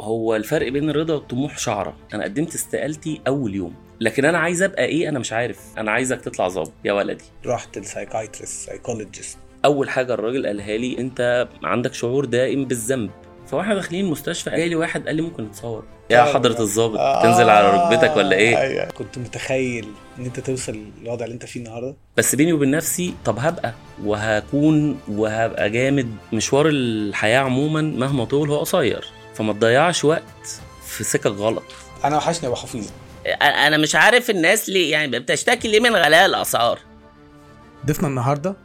هو الفرق بين الرضا والطموح شعره. أنا قدمت استقالتي أول يوم. لكن أنا عايز أبقى إيه؟ أنا مش عارف. أنا عايزك تطلع ظابط. يا ولدي. رحت ل psychiatrist psychologist أول حاجة الراجل قالها لي أنت عندك شعور دائم بالذنب. فواحنا داخلين المستشفى جاي لي واحد قال لي ممكن نتصور يا حضرة الظابط تنزل على ركبتك ولا إيه؟ أيوة. كنت متخيل إن أنت توصل للوضع اللي أنت فيه النهارده. بس بيني وبين نفسي طب هبقى. وهكون وهبقى جامد. مشوار الحياة عموما مهما طول هو قصير. فما تضيعش وقت في سكك غلط. أنا وحشني أبو حفيظ. أنا مش عارف الناس ليه يعني بتشتكي ليه من غلاء الأسعار. ضيفنا النهارده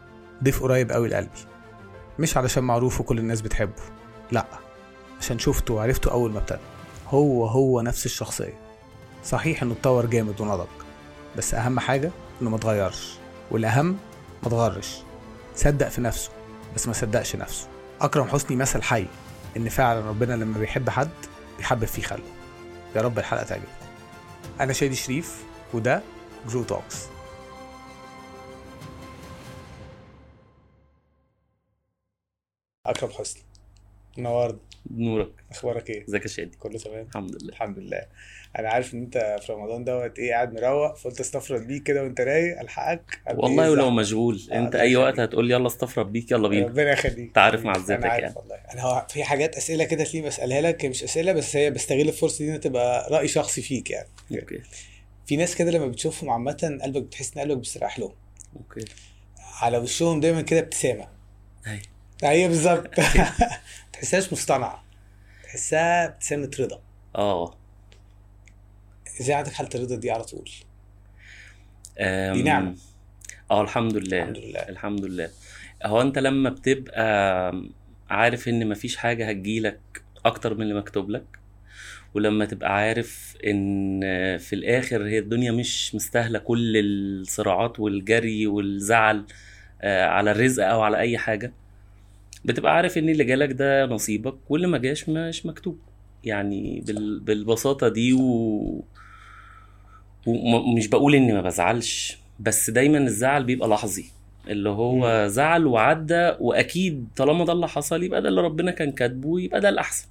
ضيف قريب قوي لقلبي. مش علشان معروف وكل الناس بتحبه لأ عشان شفته وعرفته أول ما ابتدى. هو هو نفس الشخصية. صحيح إنه اتطور جامد ونضج بس أهم حاجة إنه ما اتغيرش والأهم ما اتغرش صدق في نفسه بس ما صدقش نفسه. أكرم حسني مثل حي. إن فعلا ربنا لما بيحب حد بيحبب فيه خلقه. يا رب الحلقة تعجبكم أنا شادي شريف وده Grow Talks. أكرم حسني. نورت نورك. أخبارك إيه؟ إزيك يا شادي؟ كله تمام؟ الحمد لله. الحمد لله. أنا عارف إن أنت في رمضان دوت إيه قاعد مروق فقلت أستفرد بيك كده وأنت رايق ألحقك. والله ولو. مشغول. آه، أنت أي وقت. هتقول لي يلا استفرد بيك يلا بينا. ربنا يخليك. انت عارف معزتك أنا عارف يعني. والله. أنا هو في حاجات أسئلة كده تلاقيني بسألها لك هي مش أسئلة بس هي بستغل الفرصة دي انها تبقى رأي شخصي فيك يعني. أوكي. في ناس كده لما بتشوفهم عامة قلبك بتحس إن قلبك بيستريح لهم. أوكي. على وشهم دايما كده ابتسامة. هاي هي بالظبط. تحسهاش مصطنعه تحسها ابتسامه رضا. آه. إزاي عندك حالة الرضا دي على طول. دي نعمة. آه الحمد لله. الحمد لله. الحمد لله. هو أنت لما بتبقى عارف إن مفيش حاجة هتجيلك أكتر من اللي مكتوب لك ولما تبقى عارف إن في الآخر هي الدنيا مش مستاهلة كل الصراعات والجري والزعل آه، على الرزق أو على أي حاجة بتبقى عارف إن اللي جالك ده نصيبك واللي ما جاش مش مكتوب. يعني بال... بالبساطة دي و... ومش بقول إني ما بزعلش بس دايما الزعل بيبقى لحظي. اللي هو زعل وعدى وأكيد طالما ده اللي حصل يبقى ده اللي ربنا كان كاتبه يبقى ده الأحسن.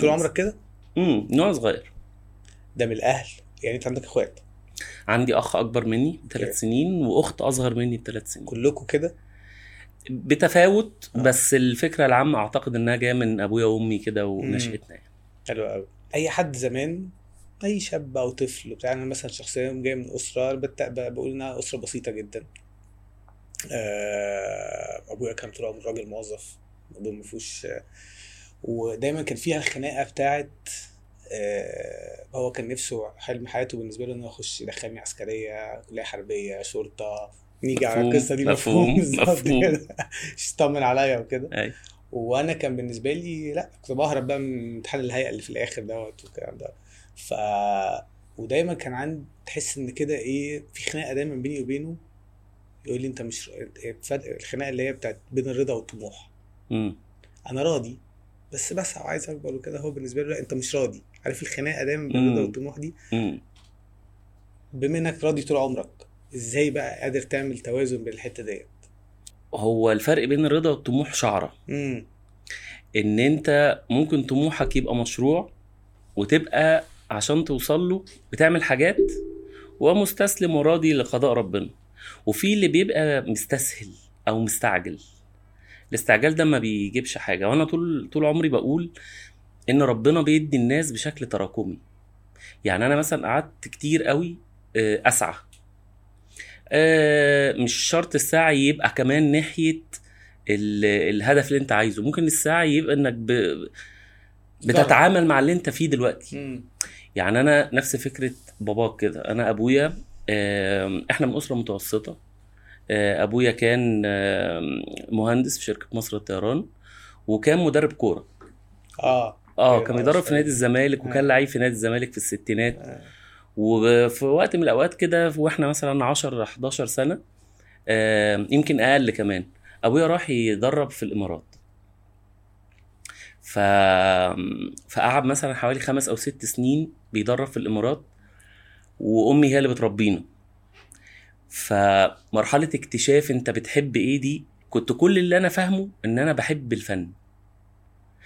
طول عمرك كده؟ امم نوع صغير. ده من الأهل. يعني أنت عندك إخوات؟ عندي أخ أكبر مني. بثلاث سنين وأخت أصغر مني بثلاث سنين. كلكم كده؟ بتفاوت آه. بس الفكرة العامة أعتقد إنها جاية من أبويا وأمي كده ونشأتنا يعني. حلو قوي أي حد زمان أي شاب أو طفل بتاع أنا مثلا شخصيا جاي من أسرة بقول إنها أسرة بسيطة جدا آه، أبويا كان طول عمره راجل موظف الموضوع ما فيهوش ودايما كان فيها الخناقة بتاعت آه، هو كان نفسه حلم حياته بالنسبة له إنه يخش يدخلني عسكرية كلية حربية شرطة نيجي على القصة دي مفهوم، مفهوم يطمن عليا وكده. وأنا كان بالنسبة لي لا كنت بهرب بقى من امتحان الهيئة اللي في الآخر دوت والكلام ده. ف ودايما كان عندي تحس إن كده إيه في خناقة دايما بيني وبينه يقول لي أنت مش فرق الخناقة اللي هي بتاعت بين الرضا والطموح. امم أنا راضي بس بسعى وعايز أكبر وكده هو بالنسبة له لا أنت مش راضي. عارف الخناقة دايما بين الرضا. والطموح دي؟ بما إنك راضي طول عمرك إزاي بقى قادر تعمل توازن بين الحتة ديت؟ هو الفرق بين الرضا والطموح شعرة. امم إن أنت ممكن طموحك يبقى مشروع وتبقى عشان توصل له بتعمل حاجات ومستسلم وراضي لقضاء ربنا. وفي اللي بيبقى مستسهل أو مستعجل. الاستعجال ده ما بيجيبش حاجة. وأنا طول طول عمري بقول إن ربنا بيدي الناس بشكل تراكمي. يعني أنا مثلا قعدت كتير قوي آه، أسعى. مش شرط السعي يبقى كمان ناحية ال- الهدف اللي انت عايزه. ممكن السعي يبقى انك ب... بتتعامل مع اللي انت فيه دلوقتي. امم يعني أنا نفس فكرة باباك كده. أنا أبويا آم، إحنا من أسرة متوسطة. آه، أبويا كان مهندس في شركة مصر للطيران وكان مدرب كورة. آه. آه أيوة، كان بيدرب شاء في نادي. الزمالك آه. وكان لعيب في نادي الزمالك في الستينات. آه. وفي وقت من الأوقات كده وإحنا مثلا 10 11 سنة يمكن أقل كمان أبويا راح يدرب في الإمارات. ف... فقعد مثلا حوالي خمس أو ست سنين بيدرب في الإمارات وأمي هي اللي بتربينا. فمرحلة اكتشاف أنت بتحب إيه دي كنت كل اللي أنا فاهمه إن أنا بحب الفن.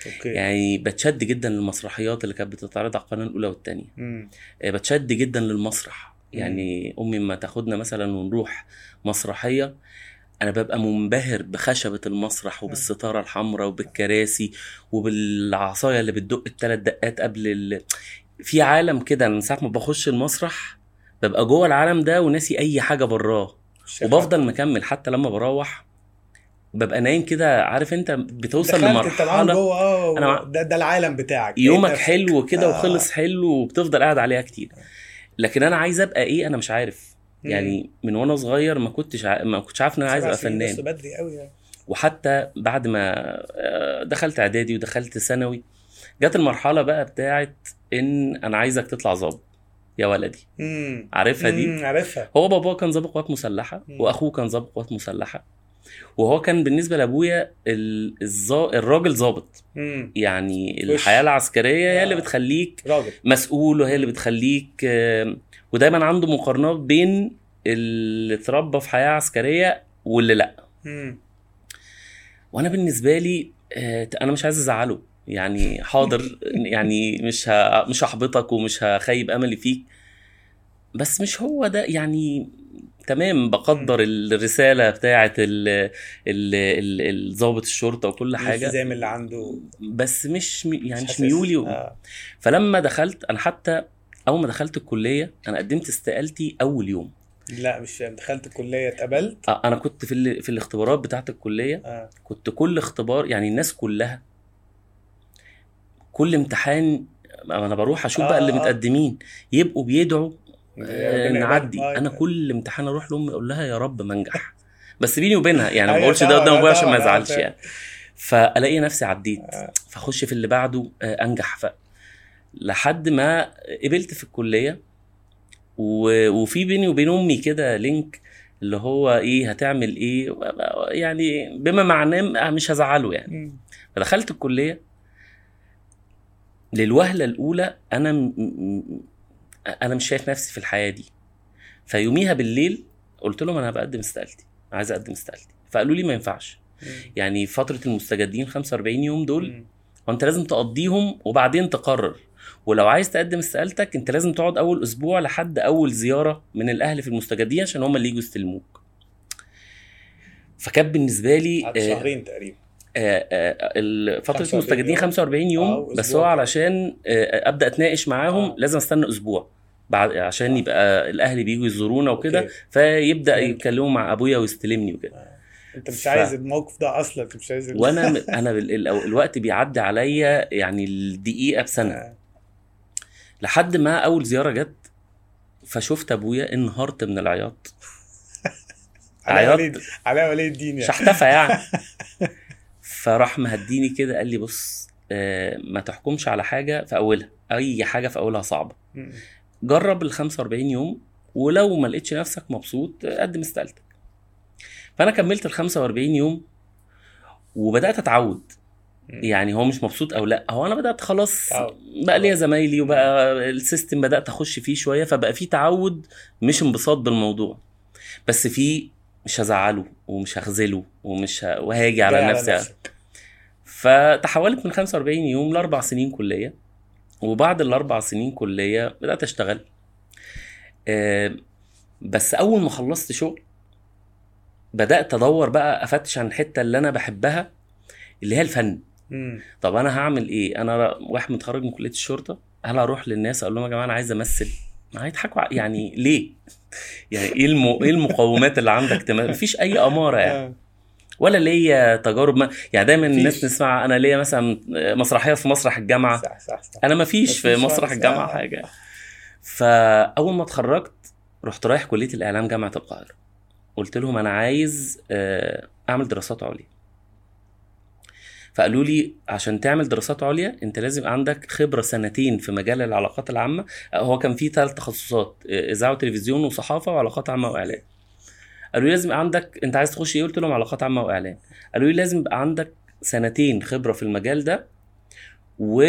أوكي. يعني بتشد جدا للمسرحيات اللي كانت بتتعرض على القناة الأولى والثانيه مم. بتشد جدا للمسرح. يعني أمي لما تاخدنا مثلا ونروح مسرحية أنا ببقى منبهر بخشبة المسرح وبالستارة الحمراء وبالكراسي وبالعصاية اللي بتدق الثلاث دقات قبل ال... في عالم كده من ساعة ما بخش المسرح ببقى جوه العالم ده وناسي أي حاجة براه. وبفضل مكمل حتى لما بروح ببقى نايم كده عارف انت بتوصل لمرحلة جوه آه أنا- ده, ده العالم بتاعك. يومك. حلو كده آه. وخلص حلو وبتفضل قاعد عليها كتير. لكن أنا عايز أبقى إيه أنا مش عارف. مم. يعني من وأنا صغير ما كنتش ع... ما كنتش عارف إن أنا عايز أبقى سنين بس فنان بدري قوي يعني. وحتى بعد ما آه، دخلت إعدادي ودخلت ثانوي جت المرحلة بقى بتاعت إن أنا عايزك تطلع ظابط. يا ولدي. امم عارفها دي؟ مم، عارفها. هو باباه كان ضابط قوات مسلحة مم. وأخوه كان ضابط قوات مسلحة. وهو كان بالنسبة لأبويا ال... الزا... الراجل ظابط. يعني. الحياة العسكرية هي اللي آه. بتخليك راجل. مسؤول وهي اللي بتخليك آه، ودايما عنده مقارنات بين اللي اتربى في حياة عسكرية واللي لأ. امم وأنا بالنسبة لي آه، أنا مش عايز أزعله. يعني حاضر. يعني مش ه... مش هحبطك ومش هخيب أملي فيك. بس مش هو ده. يعني تمام بقدر الرسالة بتاعه ال- ال- ال- الضابط الشرطة وكل حاجة الالتزام اللي عنده بس مش يعني مش. ميولي آه. فلما دخلت أنا حتى أول ما دخلت الكلية أنا قدمت استقالتي أول يوم لا مش فاهم دخلت الكلية اتقبلت آه، أنا كنت في ال- في الاختبارات بتاعة الكلية آه كنت كل اختبار يعني الناس كلها كل امتحان أنا بروح أشوف آه، بقى اللي آه. متقدمين يبقوا بيدعوا آه،. نعدي. آه، أنا كل امتحان أروح لأمي أقول لها يا رب ما أنجح. بس بيني وبينها يعني ما أيوة بقولش ده قدام ابويا عشان ما يزعلش يعني. فألاقي نفسي عديت. آه. فأخش في اللي بعده آه، أنجح. ف لحد ما قبلت في الكلية و... وفي بيني وبين أمي كده لينك اللي هو إيه هتعمل إيه؟ يعني بما معناه مش هزعله يعني. فدخلت الكلية. للوهلة الأولى أنا م... أنا مش شايف نفسي في الحياة دي. فيوميها بالليل قلت لهم أنا بقدم استقالتي عايز أقدم استقالتي. فقالوا لي ما ينفعش. يعني فترة المستجدين 45 يوم دول. وأنت لازم تقضيهم وبعدين تقرر. ولو عايز تقدم استقالتك أنت لازم تقعد أول أسبوع لحد أول زيارة من الأهل في المستجدين عشان هم اللي يجوا يستلموك. فكان بالنسبة لي قعدت آه، شهرين تقريبا. فترة 45 المستجدين يوم. 45 آه، يوم وأسبوع بس هو. علشان آه، أبدأ أتناقش معاهم آه. لازم أستنى أسبوع بعد عشان آه. يبقى الاهل بييجوا يزورونا وكده. فيبدأ. يتكلموا مع أبويا ويستلمني وكده أنت مش ف- عايز الموقف ده أصلا أنت مش عايز ال- وأنا أنا بال- ال- الوقت بيعدي عليا يعني الدقيقة بسنة آه. لحد ما أول زيارة جت فشفت أبويا انهارت من العياط عياط علاء ولي الدين يعني شحتفة يعني فراح مهديني كده قال لي بص آه، ما تحكمش على حاجة في أولها أي حاجة في أولها صعبة. جرب ال 45 يوم ولو ما لقيتش نفسك مبسوط قدم استقالتك فأنا كملت ال 45 يوم وبدأت أتعود. يعني هو مش مبسوط أو لأ هو أنا بدأت خلاص. بقى ليا زمايلي وبقى السيستم بدأت أخش فيه شوية فبقى في تعود مش انبساط بالموضوع بس في مش هزعله ومش هخذله ومش ه... وهاجي على نفسي. نفسك. فتحولت من 45 يوم لأربع سنين كلية وبعد الأربع سنين كلية بدأت أشتغل. آه، بس أول ما خلصت شغل بدأت أدور بقى أفتش عن الحتة اللي أنا بحبها اللي هي الفن. مم. طب أنا هعمل إيه؟ أنا واحد متخرج من كلية الشرطة هل هروح للناس أقول لهم يا جماعة أنا عايز أمثل؟ هيضحكوا ع- يعني ليه؟ يعني إيه المو... إيه المقومات اللي عندك؟ تم... مفيش أي أمارة يعني. آه. ولا ليا تجارب ما... يعني دايما الناس مفيش. نسمع أنا ليا مثلا مسرحية في مسرح الجامعة. صح صح صح. أنا ما فيش في مفيش مسرح. الجامعة آه. حاجة. فاول ما اتخرجت رحت رايح كلية الإعلام جامعة القاهرة. قلت لهم أنا عايز آه، أعمل دراسات عليا. فقالوا لي عشان تعمل دراسات عليا انت لازم عندك خبرة سنتين في مجال العلاقات العامة. هو كان في ثلاث تخصصات آه، إذاعة وتلفزيون وصحافة وعلاقات عامة واعلام قالوا لي لازم عندك انت عايز تخش إيه؟ قلت لهم علاقات عامة واعلام قالوا لي لازم يبقى عندك سنتين خبرة في المجال ده و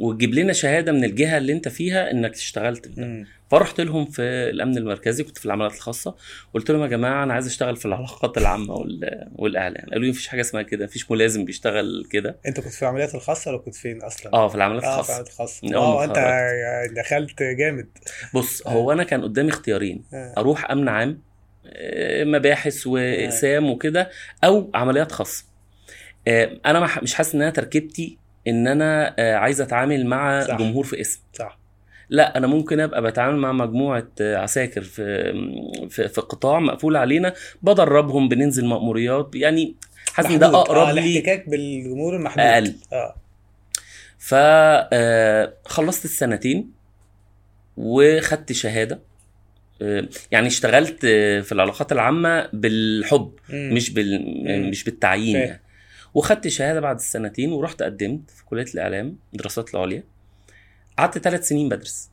وتجيب لنا شهادة من الجهة اللي انت فيها انك اشتغلت في ده. فرحت لهم في الأمن المركزي كنت في العمليات الخاصة. قلت لهم يا جماعة أنا عايز أشتغل في العلاقات العامة وال- والاعلان قالوا لي مفيش حاجة اسمها كده مفيش ملازم بيشتغل كده. أنت كنت في العمليات الخاصة ولا كنت فين أصلا؟ آه في العمليات آه في الخاصة. العمليات الخاصة. آه أنت دخلت جامد. بص هو أنا كان قدامي اختيارين آه. أروح أمن عام آه، مباحث واقسام وكده أو عمليات خاصة. آه، أنا مش حاسس إن أنا تركيبتي إن أنا آه، عايز أتعامل مع صح. جمهور في اسم. صح. لا أنا ممكن أبقى بتعامل مع مجموعة آه، عساكر في في, في قطاع مقفول علينا بدربهم بننزل مأموريات يعني حاسس إن ده. أقرب آه لي الاحتكاك بالجمهور المحدود أقل. آه فخلصت السنتين وخدت شهادة آه، يعني اشتغلت آه، في العلاقات العامة بالحب مم. مش بال مم. مش بالتعيين. يعني وخدت شهادة بعد السنتين ورحت قدمت في كلية الإعلام الدراسات العليا قعدت ثلاث سنين بدرس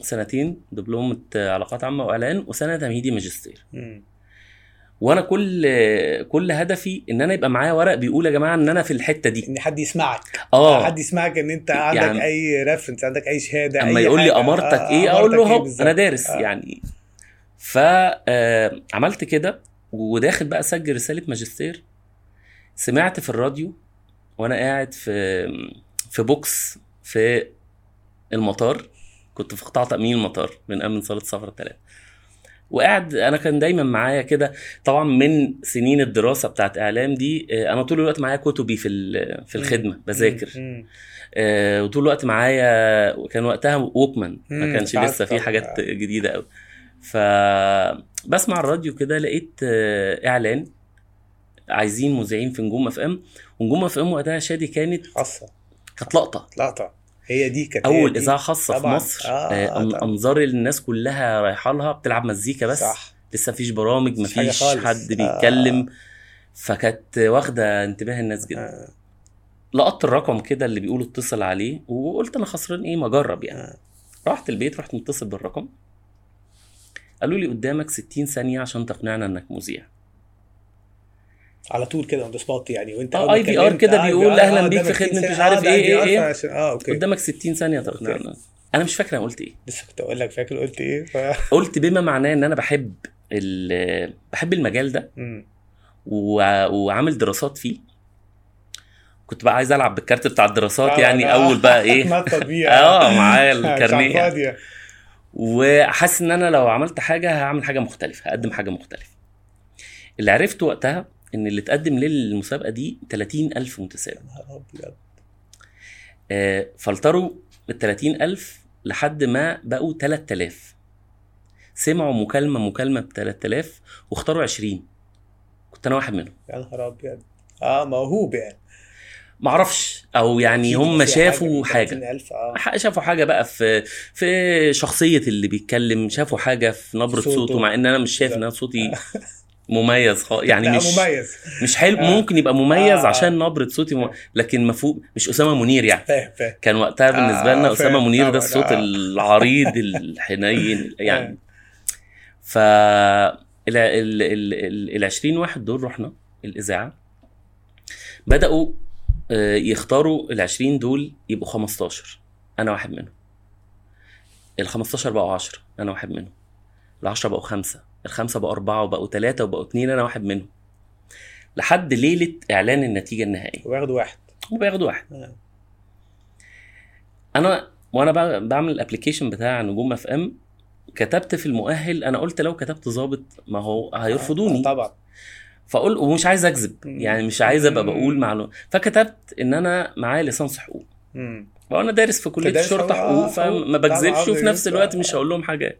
سنتين دبلومة علاقات عامة وإعلان وسنة تمهيدي ماجستير مم. وأنا كل كل هدفي إن أنا يبقى معايا ورق بيقول يا جماعة إن أنا في الحتة دي إن حد يسمعك آه حد يسمعك إن أنت عندك يعني- أي ريفرنس عندك أي شهادة أما أي يقول لي. أمارتك آه، إيه آه، أقول له إيه. أنا دارس آه. يعني فعملت كده وداخل بقى اسجل رسالة ماجستير سمعت في الراديو وأنا قاعد في في بوكس في المطار كنت في قطاع تأمين المطار من أمن صالة سفر الثلاثه وقاعد أنا كان دايما معايا كده طبعا من سنين الدراسة بتاعت إعلام دي آه، أنا طول الوقت معايا كتبي في في الخدمة بذاكر. آه، وطول الوقت معايا كان وقتها ووكمان ما كانش لسه في. حاجات جديدة قوي فبسمع الراديو كده لقيت آه، إعلان عايزين مذيعين في نجوم FM ونجوم FM وقتها شادي كانت خاصه كانت لقطة. لقطة. هي دي كانت أول. إذاعة خاصة في. مصر آه، آه، آه،. انظار الناس كلها رايحة لها بتلعب مزيكا بس صح لسه مفيش برامج مفيش. حد بيتكلم فكانت واخدة انتباه الناس جدا آه. لقطت الرقم كده اللي بيقولوا اتصل عليه وقلت أنا خسران إيه ما أجرب يعني آه. رحت البيت رحت متصل بالرقم قالوا لي قدامك 60 ثانية عشان تقنعنا إنك مذيع على طول كده on the spot يعني وانت آه، أول ما IVR اتكلمت، كده آه، بيقول IVR، أهلاً آه، بيك في خدمة 60 مش عارف آه، IVR إيه. عشان- آه أوكي. قدامك 60 ثانية تقنعنا أنا مش فاكر أنا قلت إيه. لسه كنت أقول لك فاكر قلت إيه؟ ف... قلت بما معناه إن أنا بحب بحب المجال ده وعامل دراسات فيه. كنت بقى عايز ألعب بالكارت بتاع الدراسات آه، يعني آه. أول بقى إيه. آه معايا الكارنيه. وحاسس إن أنا لو عملت حاجة هعمل حاجة مختلفة هقدم حاجة مختلفة. اللي عرفته وقتها إن اللي اتقدم للمسابقه دي 30 ألف متسابق يا نهار أبيض. آه، فلتروا ال 30 ألف لحد ما بقوا 3000 سمعوا مكالمة مكالمة ب 3000 واختاروا 20 كنت أنا واحد منهم. يا نهار أبيض. آه موهوب يعني. معرفش. أو يعني هم شافوا حاجة. 30,000 آه. ح- شافوا حاجة بقى في في شخصية اللي بيتكلم شافوا حاجة في نبرة صوته. صوته, مع إن أنا مش شايف إن أنا صوتي مميز خالص يعني مش مميز. مش حلو آه. ممكن يبقى مميز آه. عشان نبرة صوتي م... لكن مفهوم مش أسامة منير يعني. فاهم فاهم. كان وقتها بالنسبة آه، لنا اسامه منير ده الصوت آه. العريض الحنين يعني. ف ال ال ال ال ال 20 واحد دول رحنا الإذاعة. بدأوا آه، يختاروا ال 20 دول يبقوا 15 أنا واحد منهم. ال 15 بقوا 10 أنا واحد منهم. ال 10 بقوا خمسة. الخمسة بقوا أربعة وبقوا ثلاثة وبقوا اثنين أنا واحد منهم لحد ليلة إعلان النتيجة النهائية وياخدوا واحد وبياخدوا واحد آه. أنا وأنا بع- بعمل ال application بتاع نجوم FM كتبت في المؤهل أنا قلت لو كتبت ظابط ما هو هيرفضوني آه، طبعا فأقول ومش عايز أكذب. يعني مش عايز أبقى. بقول معلومه فكتبت إن أنا معايا ليسانس حقوق. وأنا دارس في كلية الشرطه حقوق، آه، فما. بكذبش وفي نفس. الوقت مش هقول لهم حاجة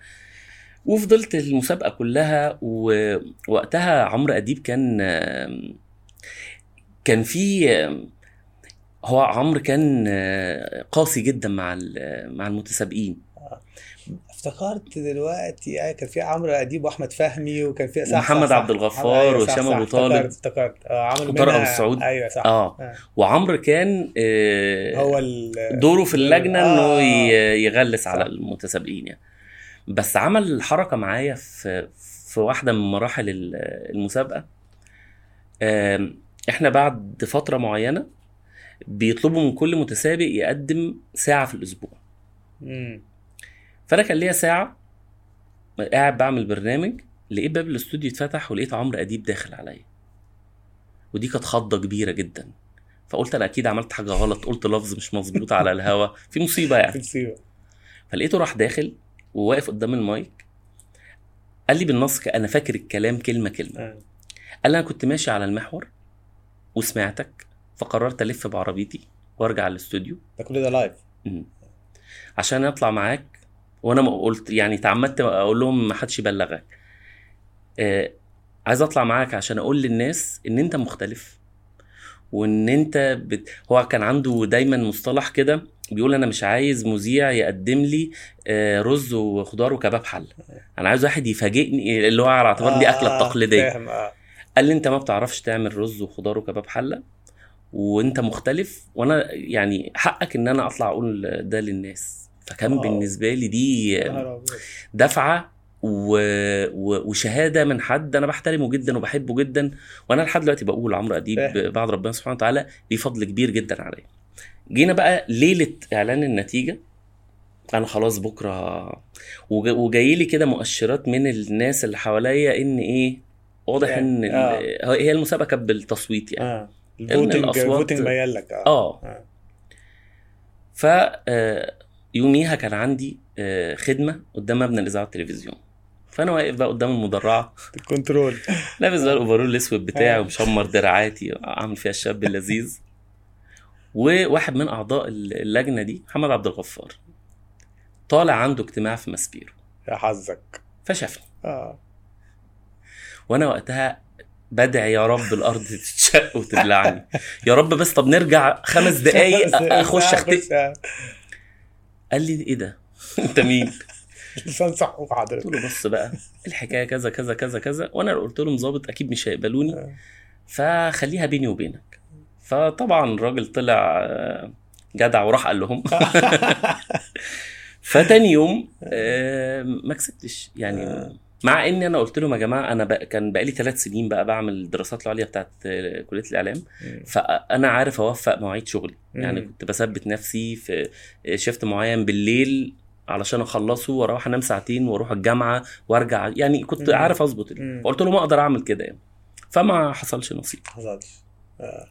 وفضلت المسابقة كلها ووقتها عمرو أديب كان كان في هو عمرو كان قاسي جدا مع مع المتسابقين افتكرت دلوقتي آه، كان في عمرو أديب وأحمد فهمي وكن في صح. عبد الغفار أيوة، وهشام. أبو طالب. افتكرت افتكرت آه عمرو وطارق منها- أبو السعود. أيوه صح آه آه. وعمرو كان آه، هو ال دوره في اللجنة آه. انه يغلس صح. على المتسابقين يعني بس عمل حركة معايا في في واحدة من مراحل ال- المسابقة. إحنا بعد فترة معينة بيطلبوا من كل متسابق يقدم ساعة في الأسبوع. مم. فأنا كان ليا ساعة قاعد بعمل برنامج لقيت باب الاستوديو اتفتح ولقيت عمرو أديب داخل عليا. ودي كانت خضة كبيرة جدا. فقلت أنا أكيد عملت حاجة غلط قلت لفظ مش مظبوط على الهوا. في مصيبة يعني. مصيبة. فلقيته راح داخل وواقف قدام المايك قال لي بالنص أنا فاكر الكلام كلمة كلمة آه. قال لي أنا كنت ماشي على المحور وسمعتك فقررت ألف بعربيتي وأرجع الاستوديو ده كل ده لايف. عشان أطلع معاك وأنا ما قلت يعني تعمدت أقول لهم ما حدش يبلغك آه عايز أطلع معاك عشان أقول للناس إن أنت مختلف وإن أنت بت... هو كان عنده دايما مصطلح كده بيقول أنا مش عايز مذيع يقدم لي آه، رز وخضار وكباب حل أنا عايز واحد يفاجئني اللي هو على اعتبار دي أكلة تقليدية فاهم آه قال لي أنت ما بتعرفش تعمل رز وخضار وكباب حلة وأنت مختلف وأنا يعني حقك إن أنا أطلع أقول ده للناس فكان واو. بالنسبة لي دي. دفعة و... و... وشهادة من حد أنا بحترمه جدا وبحبه جدا وأنا لحد دلوقتي بقول عمرو أديب. بعد ربنا سبحانه وتعالى ليه فضل كبير جدا عليا جينا بقى ليلة إعلان النتيجة. أنا خلاص بكرة وج... وجاي لي كده مؤشرات من الناس اللي حواليا إن إيه واضح إن آه. هي المسابقة كانت بالتصويت يعني. آه. ال voting ال voting لك. آه. آه. آه. ف آه، يوميها كان عندي آه، خدمة قدام مبنى الإذاعة والتلفزيون. فأنا واقف بقى قدام المدرعة. ال control لابس بقى ال overall الأسود بتاعي آه. ومشمر دراعاتي عامل فيها الشاب اللذيذ. وواحد من أعضاء اللجنة دي محمد عبد الغفار. طالع عنده اجتماع في ماسبيرو. يا حظك. فشافني آه. وأنا وقتها بدعي يا رب الأرض تتشق وتبلعني. يا رب بس طب نرجع خمس دقايق أخش أختي. آه. قال لي إيه ده؟ أنت مين؟ لسان صحوك حضرتك. قلت له بص بقى الحكاية كذا كذا كذا كذا. وأنا قلت لهم ظابط أكيد مش هيقبلوني. آه. فخليها بيني وبينك. فطبعا الراجل طلع آه، جدع وراح قال لهم فتاني يوم آه، ما كسبتش يعني آه. مع إني أنا قلت لهم يا جماعة أنا بقى كان بقالي ثلاث سنين بقى بعمل الدراسات العليا بتاعت كلية الإعلام. فأنا عارف أوفق مواعيد شغلي يعني. كنت بثبت نفسي في شيفت معين بالليل علشان أخلصه وأروح أنام ساعتين وأروح الجامعة وأرجع يعني كنت. عارف أظبط. فقلت لهم أقدر أعمل كده يعني فما حصلش نصيب حصلش آه.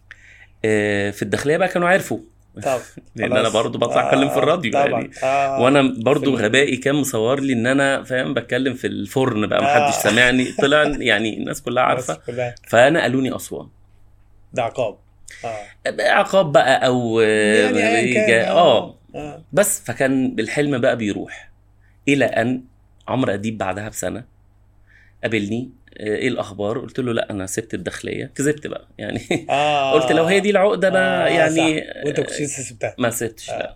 آه، في الداخلية بقى كانوا عرفوا. طب لأن أنا. برضو بطلع أتكلم في الراديو طبعا. يعني. آه. وأنا برضو غبائي كان مصور لي إن أنا فاهم بتكلم في الفرن بقى. محدش آه. سامعني. طلع يعني الناس كلها عارفة. كلها. فأنا قالوني أسوان. ده عقاب. آه. عقاب بقى أو يعني كان. جا- آه. بس فكان الحلم بقى بيروح إلى أن عمرو أديب بعدها بسنة قابلني آه، إيه الأخبار؟ قلت له لا أنا سبت الداخلية. كذبت بقى. يعني آه. قلت لو هي دي العقدة أنا آه، يعني صح. وأنت كنت سبتها. ما سبتش آه. لا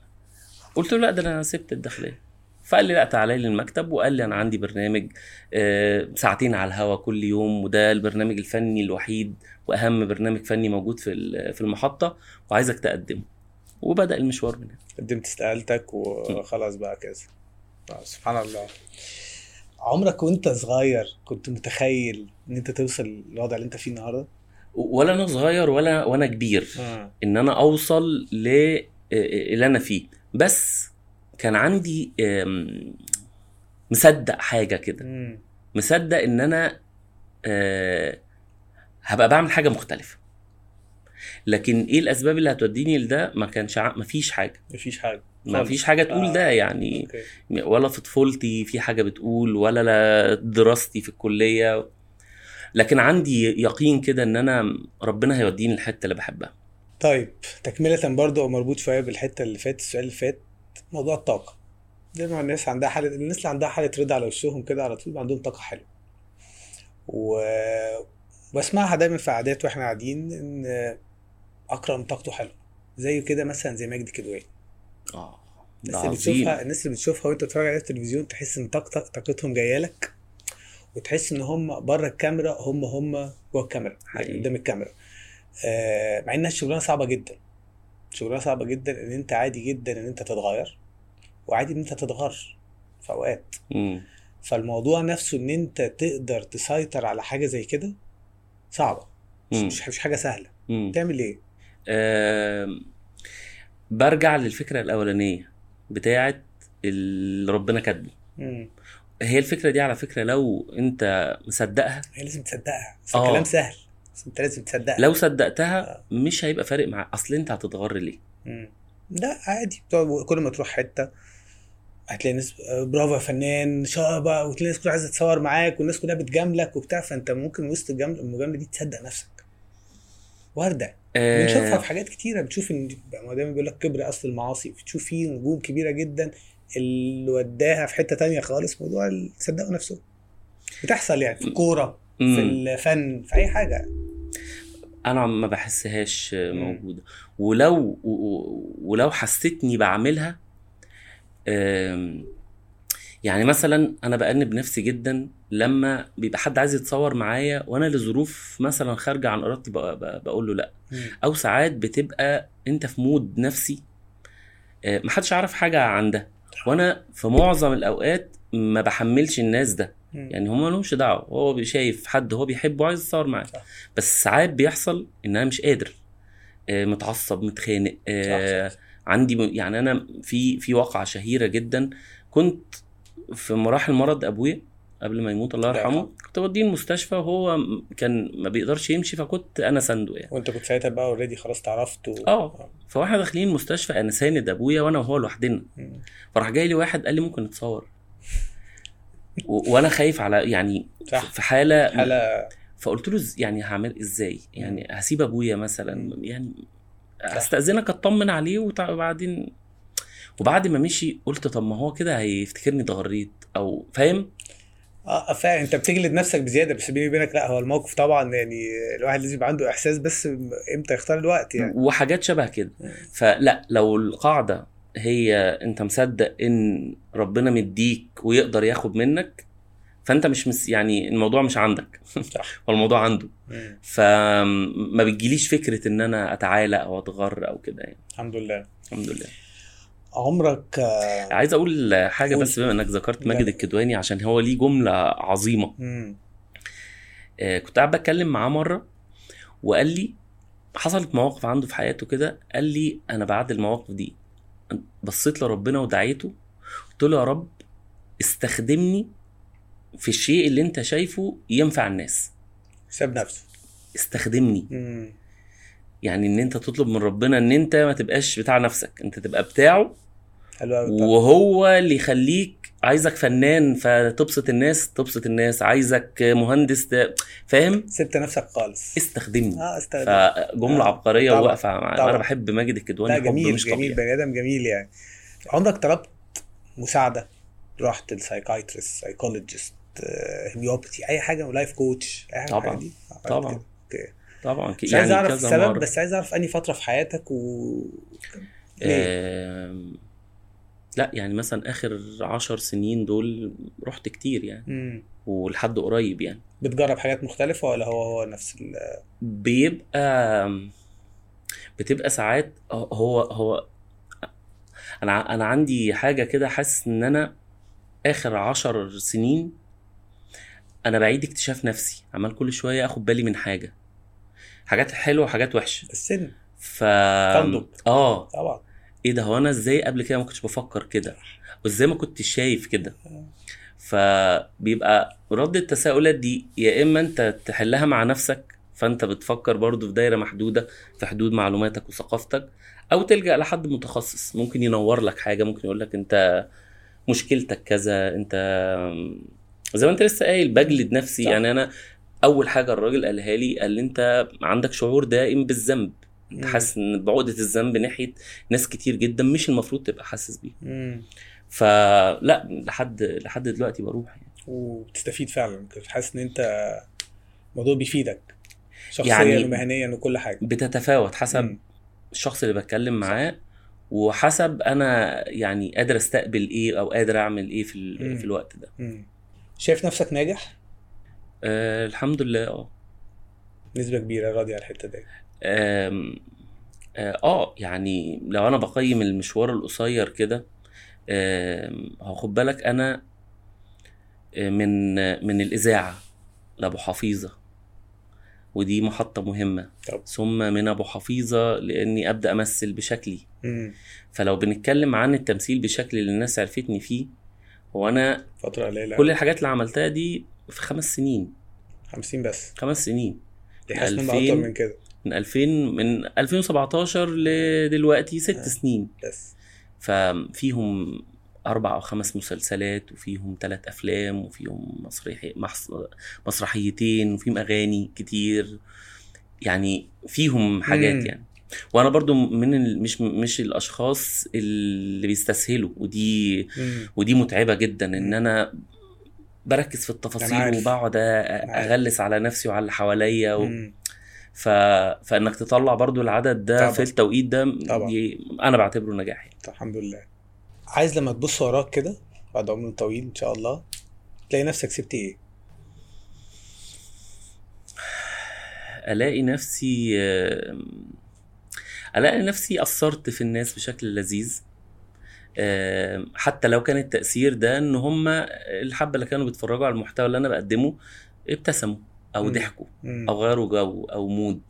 قلت له لا ده أنا سبت الداخلية. فقال لي لا تعالى لي المكتب. وقال لي أنا عندي برنامج آه، ساعتين على الهوا كل يوم. وده البرنامج الفني الوحيد وأهم برنامج فني موجود في في المحطة وعايزك تقدمه. وبدأ المشوار من هنا. قدمت استقالتك وخلاص بقى كذا. آه، سبحان الله. عمرك وانت صغير كنت متخيل ان انت توصل للوضع اللي انت فيه النهارده؟ ولا أنا صغير ولا وأنا كبير آه ان أنا اوصل ل اللي أنا فيه. بس كان عندي مصدق حاجة كده. مصدق ان أنا آه، هبقى بعمل حاجة مختلفة. لكن إيه الاسباب اللي هتوديني لده؟ ما كانش ع... ما فيش حاجة. مفيش حاجة. ما. فيش حاجة تقول آه. ده يعني okay. ولا في طفولتي في حاجة بتقول ولا لا دراستي في الكلية. لكن عندي يقين كده إن أنا ربنا هيوديني الحته اللي بحبها. طيب تكملة برضه مربوط شوية بالحتة اللي فاتت السؤال اللي فات موضوع الطاقة. دايما الناس عندها حالة الناس اللي عندها حالة رضا على وشهم كده على طول عندهم طاقة حلوة. و بسمعها دايما في عادات وإحنا قاعدين إن أكرم طاقته حلوة. زي كده مثلا زي مجدي كدواني. آه الناس اللي بتشوفها الناس اللي بتشوفها وانت بتتفرج في التلفزيون تحس إن طاقتك طاقتهم جاية لك وتحس إن هم بره الكاميرا هم هم جوه الكاميرا يعني حقيقي. قدام الكاميرا آه مع إنها شغلانة صعبة جدا شغلانة صعبة جدا إن أنت عادي جدا إن أنت تتغير وعادي إن أنت تتغر في أوقات. فالموضوع نفسه إن أنت تقدر تسيطر على حاجة زي كده صعبة مش. مش, حاجة سهلة مم. تعمل إيه؟ آم، برجع للفكرة الأولانية بتاعه اللي ربنا كاتبه. هي الفكرة دي على فكرة لو أنت مصدقها. هي لازم تصدقها. بس آه. الكلام سهل. بس أنت لازم تصدقها. لو صدقتها مش هيبقى فارق معاك. أصل أنت هتتغر ليه؟ مم. لا عادي. كل ما تروح حتة هتلاقي ناس آه، برافو يا فنان شابة وتلاقي الناس كلها عايزة تصور معاك والناس كلها بتجاملك وبتاع. فأنت ممكن وسط الجمل- المجاملة دي تصدق نفسك. وارده آه، بنشوفها في حاجات كتيرة. بتشوف إن ما دايما بيقول لك كبر أصل المعاصي. بتشوف فيه نجوم كبيرة جدا اللي وداها في حتة تانية خالص موضوع صدقوا نفسهم بتحصل يعني في الكورة في. الفن في أي حاجة. أنا ما بحسهاش موجودة. ولو ولو حسيتني بعملها يعني مثلا أنا بأنب نفسي جدا لما بيبقى حد عايز يتصور معايا وأنا لظروف مثلا خارجة عن إرادتي بق- بق- بقول له لأ. أو ساعات بتبقى أنت في مود نفسي آه، محدش عارف حاجة عن ده. وأنا في معظم الأوقات ما بحملش الناس ده. يعني هم لهمش دعوة. هو شايف حد هو بيحبه عايز يتصور معاه. بس ساعات بيحصل إن أنا مش قادر. آه، متعصب متخانق. آه، صح، صح. عندي يعني أنا في في واقعة شهيرة جدا. كنت في مراحل مرض أبويا. قبل ما يموت الله الله يرحمه. كنت بوديه المستشفى وهو كان ما بيقدرش يمشي فكنت أنا سنده يعني وأنت كنت ساعتها بقى already خلاص اتعرفت و... آه. فواحنا داخلين المستشفى أنا ساند أبويا وأنا وهو لوحدنا. فراح جاي لي واحد قال لي ممكن نتصور. و- وأنا خايف على يعني صح. في حالة حالة فقلت له يعني هعمل إزاي؟ يعني هسيب أبويا مثلا. يعني هستأذنك أطمن عليه وبعدين وبعد ما مشي قلت طب ما هو كده هيفتكرني اتغريت أو فاهم؟ آه فعلا انت بتجلد نفسك بزيادة بس بيني وبينك لا هو الموقف طبعا يعني الواحد لازم يبقى عنده إحساس بس إمتى يختار الوقت يعني؟ وحاجات شبه كده. مم. فلا لو القاعدة هي أنت مصدق إن ربنا مديك ويقدر ياخد منك فأنت مش مس يعني الموضوع مش عندك. صح. هو الموضوع عنده. مم. فما بتجيليش فكرة إن أنا أتعالى أو أتغر أو كده يعني. الحمد لله. الحمد لله. عمرك آه، عايز أقول حاجة قول. بس بما إنك ذكرت. ماجد الكدواني عشان هو ليه جملة عظيمة مم. آه، كنت قاعد بتكلم معاه مرة وقال لي حصلت مواقف عنده في حياته كده قال لي أنا بعد المواقف دي بصيت لربنا ودعيته قلت له يا رب استخدمني في الشيء اللي أنت شايفه ينفع الناس ساب نفسه استخدمني مم. يعني إن أنت تطلب من ربنا إن أنت ما تبقاش بتاع نفسك أنت تبقى بتاعه وهو اللي يخليك عايزك فنان فتبسط الناس تبسط الناس. عايزك مهندس فاهم؟ سبت نفسك خالص. استخدمني. آه استخدم فجملة آه، عبقرية وواقفه طبعا. أنا بحب ماجد الكدواني لا جميل مش جميل بني آدم جميل يعني. عمرك طلبت مساعدة؟ رحت ل psychiatrist psychologist homeopathy أي حاجة؟ life coach أي حاجة طبعا. دي؟ طبعا. كده. طبعا. مش عايز يعني أعرف كذا السبب مرة. بس عايز أعرف أنهي فترة في حياتك و ليه؟ لا يعني مثلا آخر عشر سنين دول رحت كتير يعني. مم. ولحد قريب يعني. بتجرب حاجات مختلفة ولا هو هو نفس ال بيبقى بتبقى ساعات هو هو أنا أنا عندي حاجة كده حاسس إن أنا آخر عشر سنين أنا بعيد اكتشاف نفسي. عمال كل شوية آخد بالي من حاجة. حاجات حلوة وحاجات وحشة. السن. ف تنضج. آه. طبعا. إيه ده هو أنا إزاي قبل كده ما كنتش بفكر كده وإزاي ما كنتش شايف كده فبيبقى رد التساؤلات دي يا إما أنت تحلها مع نفسك فأنت بتفكر برضو في دايرة محدودة في حدود معلوماتك وثقافتك أو تلجأ لحد متخصص ممكن ينور لك حاجة ممكن يقول لك أنت مشكلتك كذا أنت زي ما أنت لسه قايل بجلد نفسي صح. يعني أنا أول حاجة الراجل قالها لي قال لي أنت عندك شعور دائم بالذنب. حاسس إن بعقدة الذنب ناحية ناس كتير جدا مش المفروض تبقى حاسس بيه مم. فلا لحد لحد دلوقتي بروح يعني. وبتستفيد فعلا. كنت حاسس إن أنت الموضوع بيفيدك شخصيا يعني- ومهنيا وكل حاجة. بتتفاوت حسب مم. الشخص اللي بتكلم معاه وحسب أنا يعني قادر أستقبل إيه أو قادر أعمل إيه في مم. في الوقت ده. مم. شايف نفسك ناجح؟ آه الحمد لله آه. نسبة كبيرة راضي على الحتة دي. آه آه، يعني لو أنا بقيم المشوار القصير كده آم، هو خد بالك أنا آه، من من الإذاعة لأبو حفيظة ودي محطة مهمة. طب. ثم من أبو حفيظة لأني أبدأ أمثل بشكلي. مم. فلو بنتكلم عن التمثيل بشكل اللي الناس عرفتني فيه هو أنا فترة قليلة كل الحاجات اللي عملتها دي في خمس سنين. 50 بس. خمس سنين. دي حاسس انه 2000 أكتر من كده. من 2000 من 2017 لدلوقتي ست آه. سنين بس ففيهم أربع أو خمس مسلسلات وفيهم ثلاث أفلام وفيهم مسرحي مسرحيتين وفيهم أغاني كتير يعني فيهم حاجات مم. يعني وأنا برضو من ال... مش مش الأشخاص اللي بيستسهلوا ودي مم. ودي متعبة جدا مم. أنا بركز في التفاصيل. وبقعد. أغلس على نفسي وعلى اللي حواليا و... مم. ف... فإنك تطلع برضو العدد ده طبعا. في التوقيت ده طبعا. دي أنا بعتبره نجاح يعني. الحمد لله عايز لما تبص وراك كده بعد عمر طويل إن شاء الله تلاقي نفسك سبت إيه ألاقي نفسي ألاقي نفسي أثرت في الناس بشكل لذيذ حتى لو كان التأثير ده إن هم الحبة اللي كانوا بيتفرجوا على المحتوى اللي أنا بقدمه ابتسموا أو. ضحكوا. أو غيروا جو أو مود.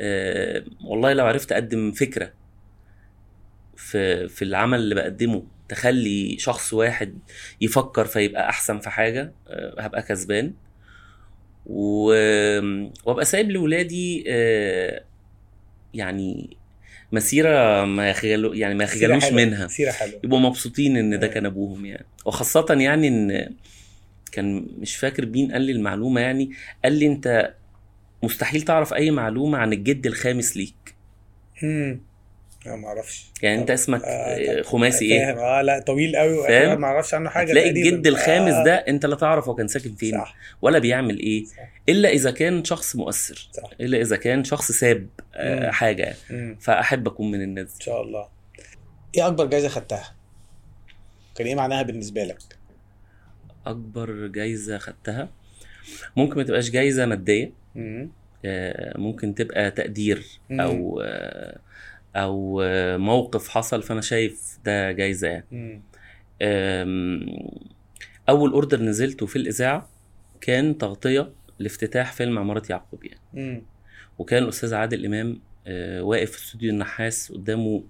آه، والله لو عرفت أقدم فكرة في في العمل اللي بقدمه تخلي شخص واحد يفكر فيبقى أحسن في حاجة آه، هبقى كسبان و... وأبقى سايب لاولادي آه، يعني مسيرة ما يخجلوا يعني ما يخجلوش. منها سيرة حلوة يبقوا مبسوطين إن ده آه. كان أبوهم يعني وخاصة يعني إن كان مش فاكر مين قال لي المعلومة يعني قال لي أنت مستحيل تعرف أي معلومة عن الجد الخامس ليك. امم لا ما أعرفش. يعني أنت اسمك آه، خماسي إيه؟ فاهم. آه لا طويل قوي فاهم؟ فاهم؟ ما أعرفش عنه حاجة تلاقي. الجد الخامس آه، ده أنت لا تعرف هو كان ساكن فين صح. ولا بيعمل إيه صح. إلا إذا كان شخص مؤثر صح. إلا إذا كان شخص ساب آه، مم. حاجة مم. فأحب أكون من الناس إن شاء الله. إيه أكبر جايزه خدتها؟ كان إيه معناها بالنسبة لك؟ أكبر جايزة خدتها ممكن ما تبقاش جايزة مادية مم. آه، ممكن تبقى تقدير. أو آه، أو آه، موقف حصل فأنا شايف ده جايزة يعني أول اوردر نزلته في الإذاعة كان تغطية لافتتاح فيلم عمارة يعقوب يعني. وكان الأستاذ عادل إمام واقف في استوديو النحاس قدامه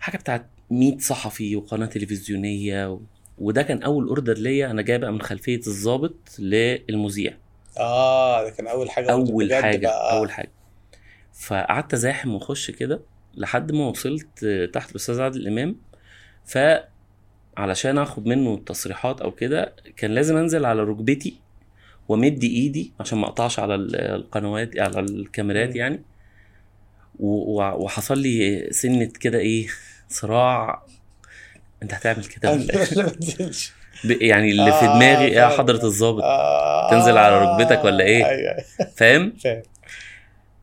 حاجة بتاعت 100 صحفي وقناة تلفزيونية و... وده كان أول اوردر ليا أنا جاي بقى من خلفية الضابط للمذيع آه ده كان أول حاجة أول حاجة بقى. أول حاجة فقعدت أزاحم وأخش كده لحد ما وصلت تحت الأستاذ عادل إمام ف علشان آخد منه التصريحات أو كده كان لازم أنزل على ركبتي وامد إيدي عشان ما أقطعش على ال- القنوات على الكاميرات. يعني وحصل لي سنة كده إيه صراع انت هتعمل كده ولا إيه؟ لا، ما تنزلش. ب- يعني اللي في آه، دماغي يا فاهم. حضرة الضابط آه تنزل على ركبتك ولا إيه؟ أيوه أيوة، فاهم فاهم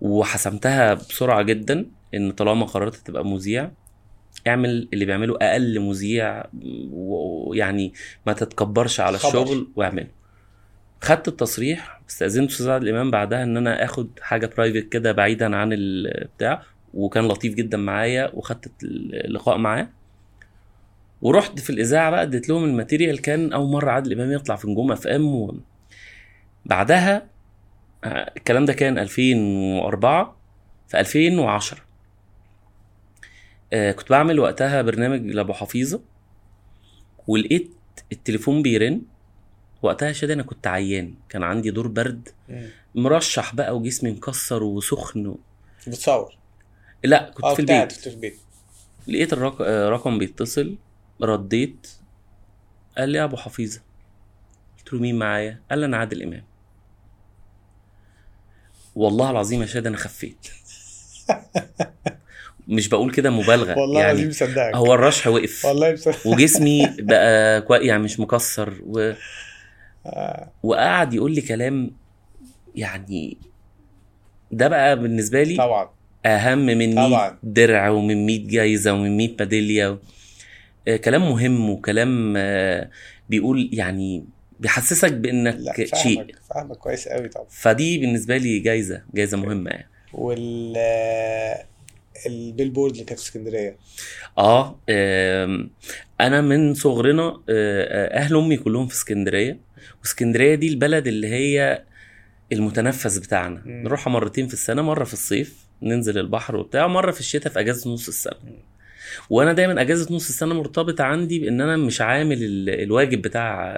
وحسمتها بسرعة جدا إن طالما قررت تبقى مذيع اعمل اللي بيعمله أقل مذيع ويعني ما تتكبرش على خبر. الشغل واعمله خدت التصريح استأذنت أستاذ عادل إمام بعدها إن أنا آخد حاجة private كده بعيدا عن البتاع وكان لطيف جدا معايا وخدت اللقاء معاه ورحت في الإذاعة بقى اديت لهم ال material كان أول مرة عادل إمام يطلع في نجوم اف ام و... بعدها آه، الكلام ده كان 2004 في 2010 آه، كنت بعمل وقتها برنامج لأبو حفيظة ولقيت التليفون بيرن. وقتها يا شادي أنا كنت عيان كان عندي دور برد. مرشح بقى وجسمي مكسر وسخن و... بتصور؟ لا كنت آه في البيت. في البيت. لقيت الرق... آه، رقم بيتصل. رديت قال لي يا أبو حفيظة قلت له مين معايا؟ قال لي أنا عادل إمام. والله العظيم يا شادي أنا خفيت. مش بقول كده مبالغة والله يعني العظيم مصدقك هو الرشح وقف. والله مصدقك وجسمي بقى كوي... يعني مش مكسر و... آه. وقعد يقول لي كلام يعني ده بقى بالنسبة لي طبعا. أهم من 100 طبعا. درع ومن 100 جايزة ومن 100 ميداليه و... آه، كلام مهم وكلام آه، بيقول يعني بيحسسك لا بانك شيء. فاهمك فاهمك كويس قوي طبعا. فدي بالنسبة لي جايزة جايزة مهمة يعني. وال ال billboard اللي كانت في اسكندرية. آه آم، أنا من صغرنا آه، آه، أهل أمي كلهم في اسكندرية. واسكندرية دي البلد اللي هي المتنفس بتاعنا. نروحها مرتين في السنة مرة في الصيف ننزل البحر وبتاع ومره في الشتاء في أجازة نص السنة. مم. وأنا دايما اجازة نص السنة مرتبطة عندي بان أنا مش عامل ال- الواجب بتاع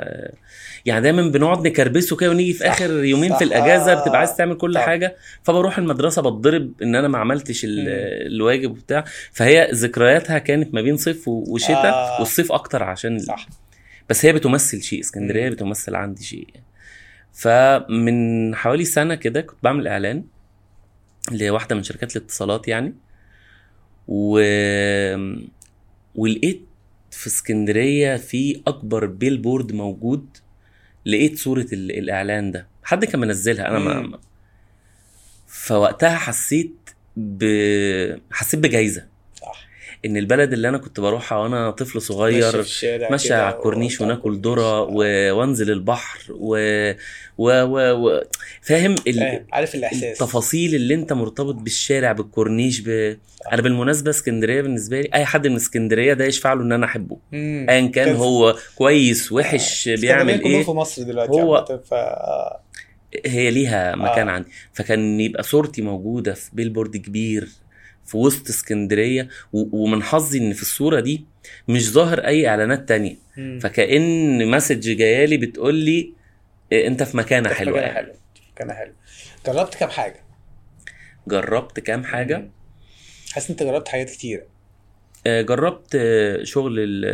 يعني دايما بنقعد نكربسه كده ونيجي في آخر يومين صح. في الأجازة بتبقى عايز تعمل كل صح. حاجة فبروح المدرسة بتضرب ان أنا ما عملتش. الواجب وبتاع فهي ذكرياتها كانت ما بين صيف وشتاء آه. والصيف أكتر عشان صح بس هي بتمثل شيء اسكندرية. بتمثل عندي شيء فمن حوالي سنة كده كنت بعمل إعلان لواحدة من شركات الاتصالات يعني و... ولقيت في اسكندرية في أكبر بيل بورد موجود لقيت صورة ال... الإعلان ده حد كان منزلها أنا. ما فوقتها حسيت ب حسيت بجايزة إن البلد اللي أنا كنت بروحها وأنا طفل صغير ماشي على الكورنيش وناكل. ذرة و... وأنزل البحر و... و... و... و... فاهم ال... عارف الإحساس التفاصيل اللي أنت مرتبط بالشارع بالكورنيش ب... أنا بالمناسبة اسكندرية بالنسبة لي أي حد من اسكندرية ده يشفع له إن أنا أحبه. ايا كان. هو كويس وحش اسكندرية بيعمل إيه في مصر دلوقتي هو- ف آه. هي ليها مكان آه. عندي فكان يبقى صورتي موجودة في billboard كبير في وسط اسكندرية. ومن حظي إن في الصورة دي مش ظاهر أي إعلانات تانية مم. فكأن message جايالي بتقول لي إيه، أنت في مكانة كان حلوة حلو يعني حلو كان حلو جربت كام حاجة جربت كام حاجة. حاسس أنت جربت حاجات كتيرة آه، جربت آه، شغل ال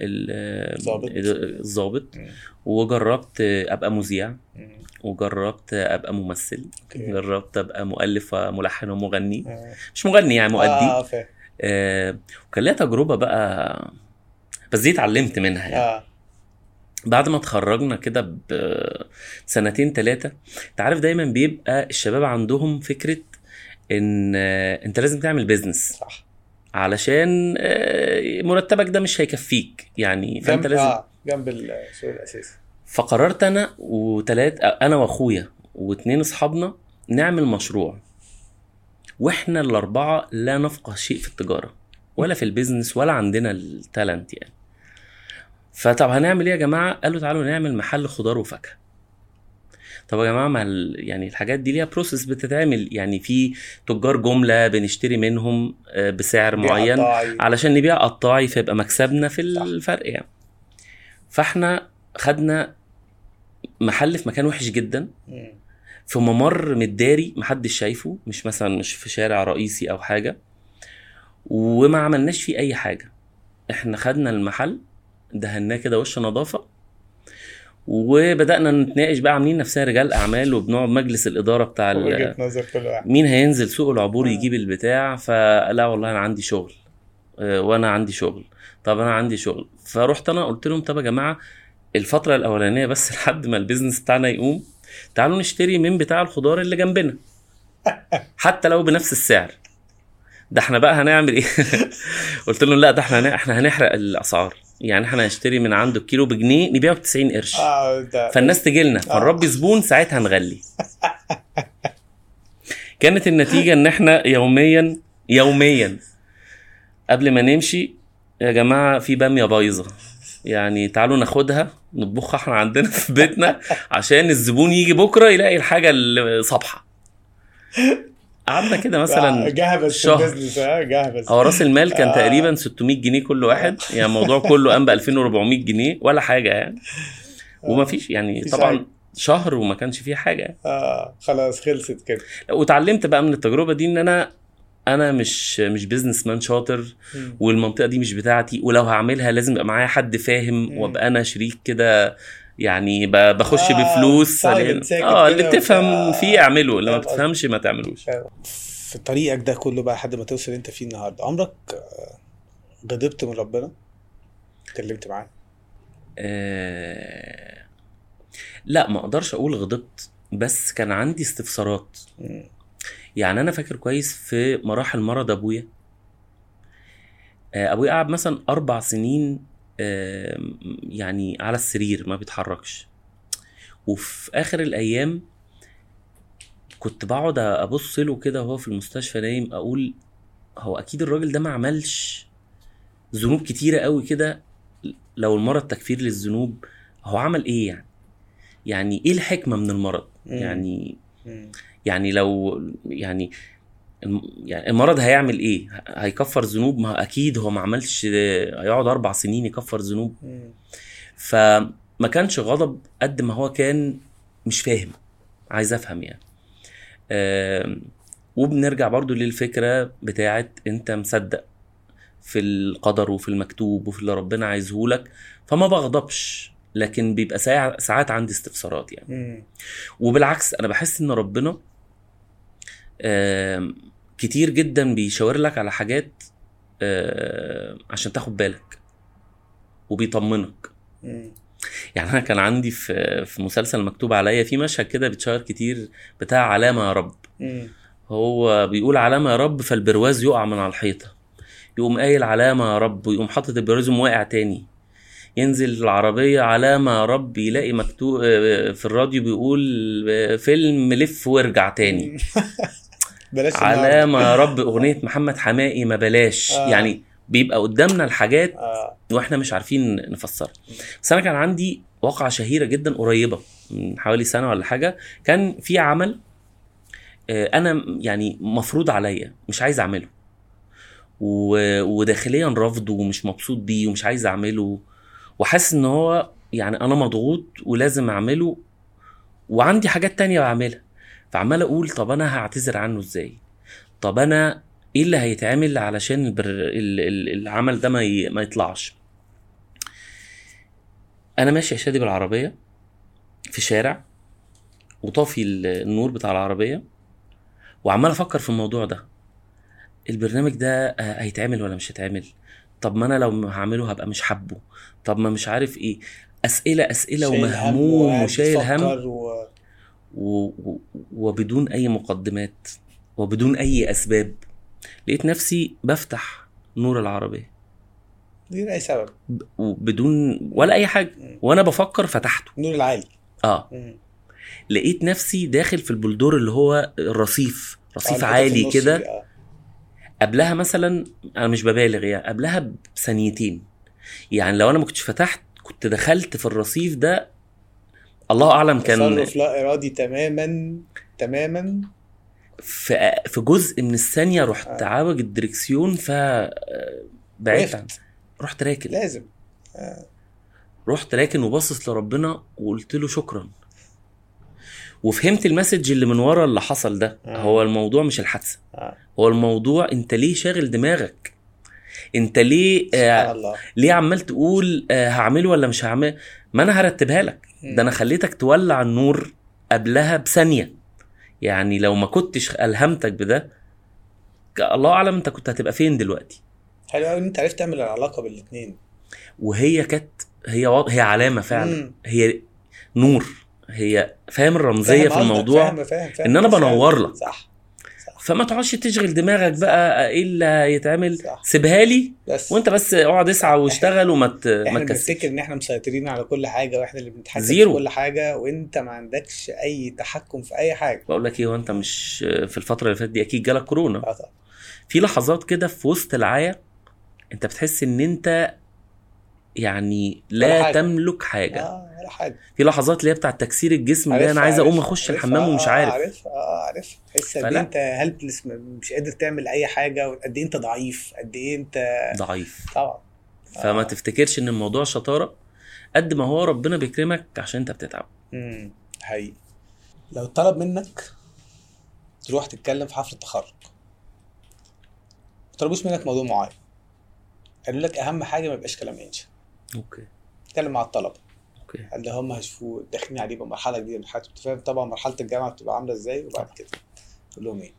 ال ظابط. الظابط. وجربت آه، أبقى مذيع. وجربت آه، أبقى ممثل أوكي. جربت أبقى مؤلف وملحن ومغني. آه. مش مغني يعني مؤدي. آه فاهم آه، وكان ليها تجربة بقى بس دي اتعلمت منها يعني. آه. بعد ما اتخرجنا كده بسنتين ثلاثة أنت عارف دايما بيبقى الشباب عندهم فكرة إن آه، أنت لازم تعمل بيزنس صح. علشان آه، مرتبك ده مش هيكفيك يعني فأنت جنب لازم آه جنب السوق الأساسي. فقررت أنا وتلات أنا وأخويا واتنين أصحابنا نعمل مشروع. وإحنا الأربعة لا نفقه شيء في التجارة ولا في ال business ولا عندنا ال talent يعني. فطب هنعمل إيه يا جماعة؟ قالوا تعالوا نعمل محل خضار وفاكهة. طب يا جماعة ما يعني الحاجات دي ليها process بتتعمل. يعني في تجار جملة بنشتري منهم آه، بسعر معين قطاعي. علشان نبيع قطاعي فيبقى مكسبنا في. الفرق يعني. فإحنا خدنا محل في مكان وحش جدا. في ممر متداري محدش شايفه مش مثلا مش في شارع رئيسي أو حاجة. وما عملناش فيه أي حاجة. إحنا خدنا المحل دهناه كده وش نظافة. وبدأنا نتناقش بقى عاملين نفسنا رجال أعمال وبنقعد مجلس الإدارة بتاع وجهة نظر كل واحد. مين هينزل سوق العبور آه. يجيب البتاع؟ فلا والله أنا عندي شغل. آه، وأنا عندي شغل. طب أنا عندي شغل. فرحت أنا قلت لهم طب يا جماعة الفترة الأولانية بس لحد ما البيزنس بتاعنا يقوم تعالوا نشتري من بتاع الخضار اللي جنبنا. حتى لو بنفس السعر. ده إحنا بقى هنعمل إيه؟ قلت لهم لا ده إحنا إحنا هنحرق الأسعار. يعني إحنا هنشتري من عنده الكيلو بجنيه نبيعه ب 90 قرش ده فالناس تجي لنا. فنربي زبون ساعتها نغلي كانت النتيجة إن إحنا يوميا يوميا قبل ما نمشي يا جماعة في بامية بايظة. يعني تعالوا ناخدها نطبخها إحنا عندنا في بيتنا عشان الزبون يجي بكرة يلاقي الحاجة اللي صبحه قعدنا كده مثلا جهبز في شهر. جهبز هو رأس المال كان آه. تقريبا 600 جنيه كل واحد يعني الموضوع كله قام ب 2400 جنيه ولا حاجة يعني وما فيش يعني طبعا. شهر وما كانش فيه حاجة يعني. آه خلاص خلصت كده واتعلمت بقى من التجربة دي إن أنا أنا مش مش بيزنس مان شاطر مم. والمنطقة دي مش بتاعتي ولو هعملها لازم يبقى معايا حد فاهم. وأبقى أنا شريك كده يعني بخش آه، بفلوس آه اللي بتفهم. فيه اعمله اللي ما. بتفهمش ما تعملوش في طريقك ده كله بقى لحد ما توصل انت فيه النهارده عمرك آه، غضبت من ربنا اتكلمت معاه آه لا ما أقدرش أقول غضبت بس كان عندي استفسارات مم. يعني أنا فاكر كويس في مراحل مرض أبويا آه، أبويا قعد مثلا أربع سنين يعني على السرير ما بيتحركش وفي آخر الأيام كنت بقعد أبص له كده وهو في المستشفى نايم أقول هو أكيد الراجل ده ما عملش ذنوب كتيرة قوي كده لو المرض تكفير للذنوب هو عمل إيه يعني يعني إيه الحكمة من المرض. يعني. يعني لو يعني يعني المرض هيعمل إيه؟ هيكفر ذنوب؟ ما أكيد هو ما عملش هيقعد أربع سنين يكفر ذنوب. فما كانش غضب قد ما هو كان مش فاهم عايز أفهم يعني. آم، وبنرجع برضو للفكرة بتاعت أنت مصدق في القدر وفي المكتوب وفي اللي ربنا عايزه لك فما بغضبش لكن بيبقى ساع- ساعات عندي استفسارات يعني. مم. وبالعكس أنا بحس إن ربنا كتير جدا بيشاور لك على حاجات عشان تاخد بالك وبيطمنك. يعني أنا كان عندي في في مسلسل مكتوب عليا في مشهد كده بيتشهر كتير بتاع علامة يا رب. هو بيقول علامة يا رب فالبرواز يقع من على الحيطة. يقوم قايل علامة يا رب ويقوم حاطط البرواز واقع تاني. ينزل العربية علامة يا رب يلاقي مكتوب آه، في الراديو بيقول آه، فيلم لف وارجع تاني. بلاش. علامة يا رب أغنية محمد حماقي ما بلاش. آه. يعني بيبقى قدامنا الحاجات آه. وإحنا مش عارفين نفسرها. بس أنا كان عندي واقعة شهيرة جدا قريبة من حوالي سنة ولا حاجة. كان في عمل آه، أنا يعني مفروض عليا مش عايز أعمله. وداخليا رافضه ومش مبسوط بيه ومش عايز أعمله. وحاسس إن هو يعني أنا مضغوط ولازم أعمله. وعندي حاجات تانية بعملها. فعمال أقول طب أنا هعتذر عنه إزاي؟ طب أنا إيه اللي هيتعمل علشان البر... ال... ال... العمل ده ما, ي... ما يطلعش؟ أنا ماشي يا شادي بالعربية في شارع وطافي ال- النور بتاع العربية وعمال أفكر في الموضوع ده. البرنامج ده هيتعمل ولا مش هيتعمل؟ طب ما أنا لو هعمله هبقى مش حابه. طب ما مش عارف إيه. أسئلة أسئلة ومهموم وشايل هم. و... وبدون أي مقدمات وبدون أي أسباب. لقيت نفسي بفتح نور العربية. دي اي سبب؟ ب- وبدون ولا أي حاجة. وأنا بفكر فتحته. النور العالي. آه. مم. لقيت نفسي داخل في البلدور اللي هو الرصيف آه، رصيف في عالي كده. آه. قبلها مثلا أنا مش ببالغ يعني قبلها بثانيتين. يعني لو أنا ما كنتش فتحت كنت دخلت في الرصيف ده الله أعلم كان تصرف لا إرادي تماما تماما في في جزء من الثانية رحت آه. عاوج الدركسيون ف بعدت عن. رحت راكن لازم رحت راكن وباصص لربنا وقلت له شكرا وفهمت المسج اللي من ورا اللي حصل ده آه. هو الموضوع مش الحادثة آه. هو الموضوع أنت ليه شاغل دماغك انت ليه آه الله. ليه عمال تقول آه هعمله ولا مش هعمله؟ ما أنا هرتبها لك. ده أنا خليتك تولع النور قبلها بثانية. يعني لو ما كنتش ألهمتك بده الله أعلم أنت كنت هتبقى فين دلوقتي. حلو قوي إن أنت عرفت تعمل العلاقة بالاثنين وهي كانت هي و... هي علامة فعلا. هي نور. هي فاهم الرمزية في الموضوع؟ فاهم فاهم فاهم. إن أنا فاهم. بنور لك. صح. فما تقعدش تشغل دماغك بقى إيه اللي هيتعمل. سيبها لي بس. وأنت بس اقعد اسعى واشتغل وما ما تكسلش. بنفتكر إن إحنا مسيطرين على كل حاجة وإحنا اللي بنتحكم. في كل حاجة وإنت ما عندكش أي تحكم في أي حاجة. بقول لك إيه وانت مش في الفترة اللي فاتت دي أكيد جالك كورونا. طبعا. في لحظات كده في وسط العيا أنت بتحس إن أنت يعني لا حاجة. تملك حاجة. ولا حاجة. في لحظات اللي هي بتاعت تكسير الجسم اللي أنا عايز أقوم أخش. الحمام ومش آه، عارف. عارف آه عارف تحس قد. إيه أنت هلبلس مش قادر تعمل أي حاجة وقد إيه أنت ضعيف قد إيه أنت ضعيف. طبعا. فما آه. تفتكرش إن الموضوع شطارة قد ما هو ربنا بيكرمك عشان أنت بتتعب. امم حقيقي. لو طلب منك تروح تتكلم في حفله تخرج ما طلبوش منك موضوع معين. قالوا لك أهم حاجة ما يبقاش كلام انشا أوكي. اتكلم مع الطلبة. أوكي. اللي هم هيشوفوا داخلين عليه بمرحله جديده من حياتهم انت فاهم طبعا مرحلة الجامعة بتبقى عاملة إزاي؟ وبعد كده. تقول لهم إيه؟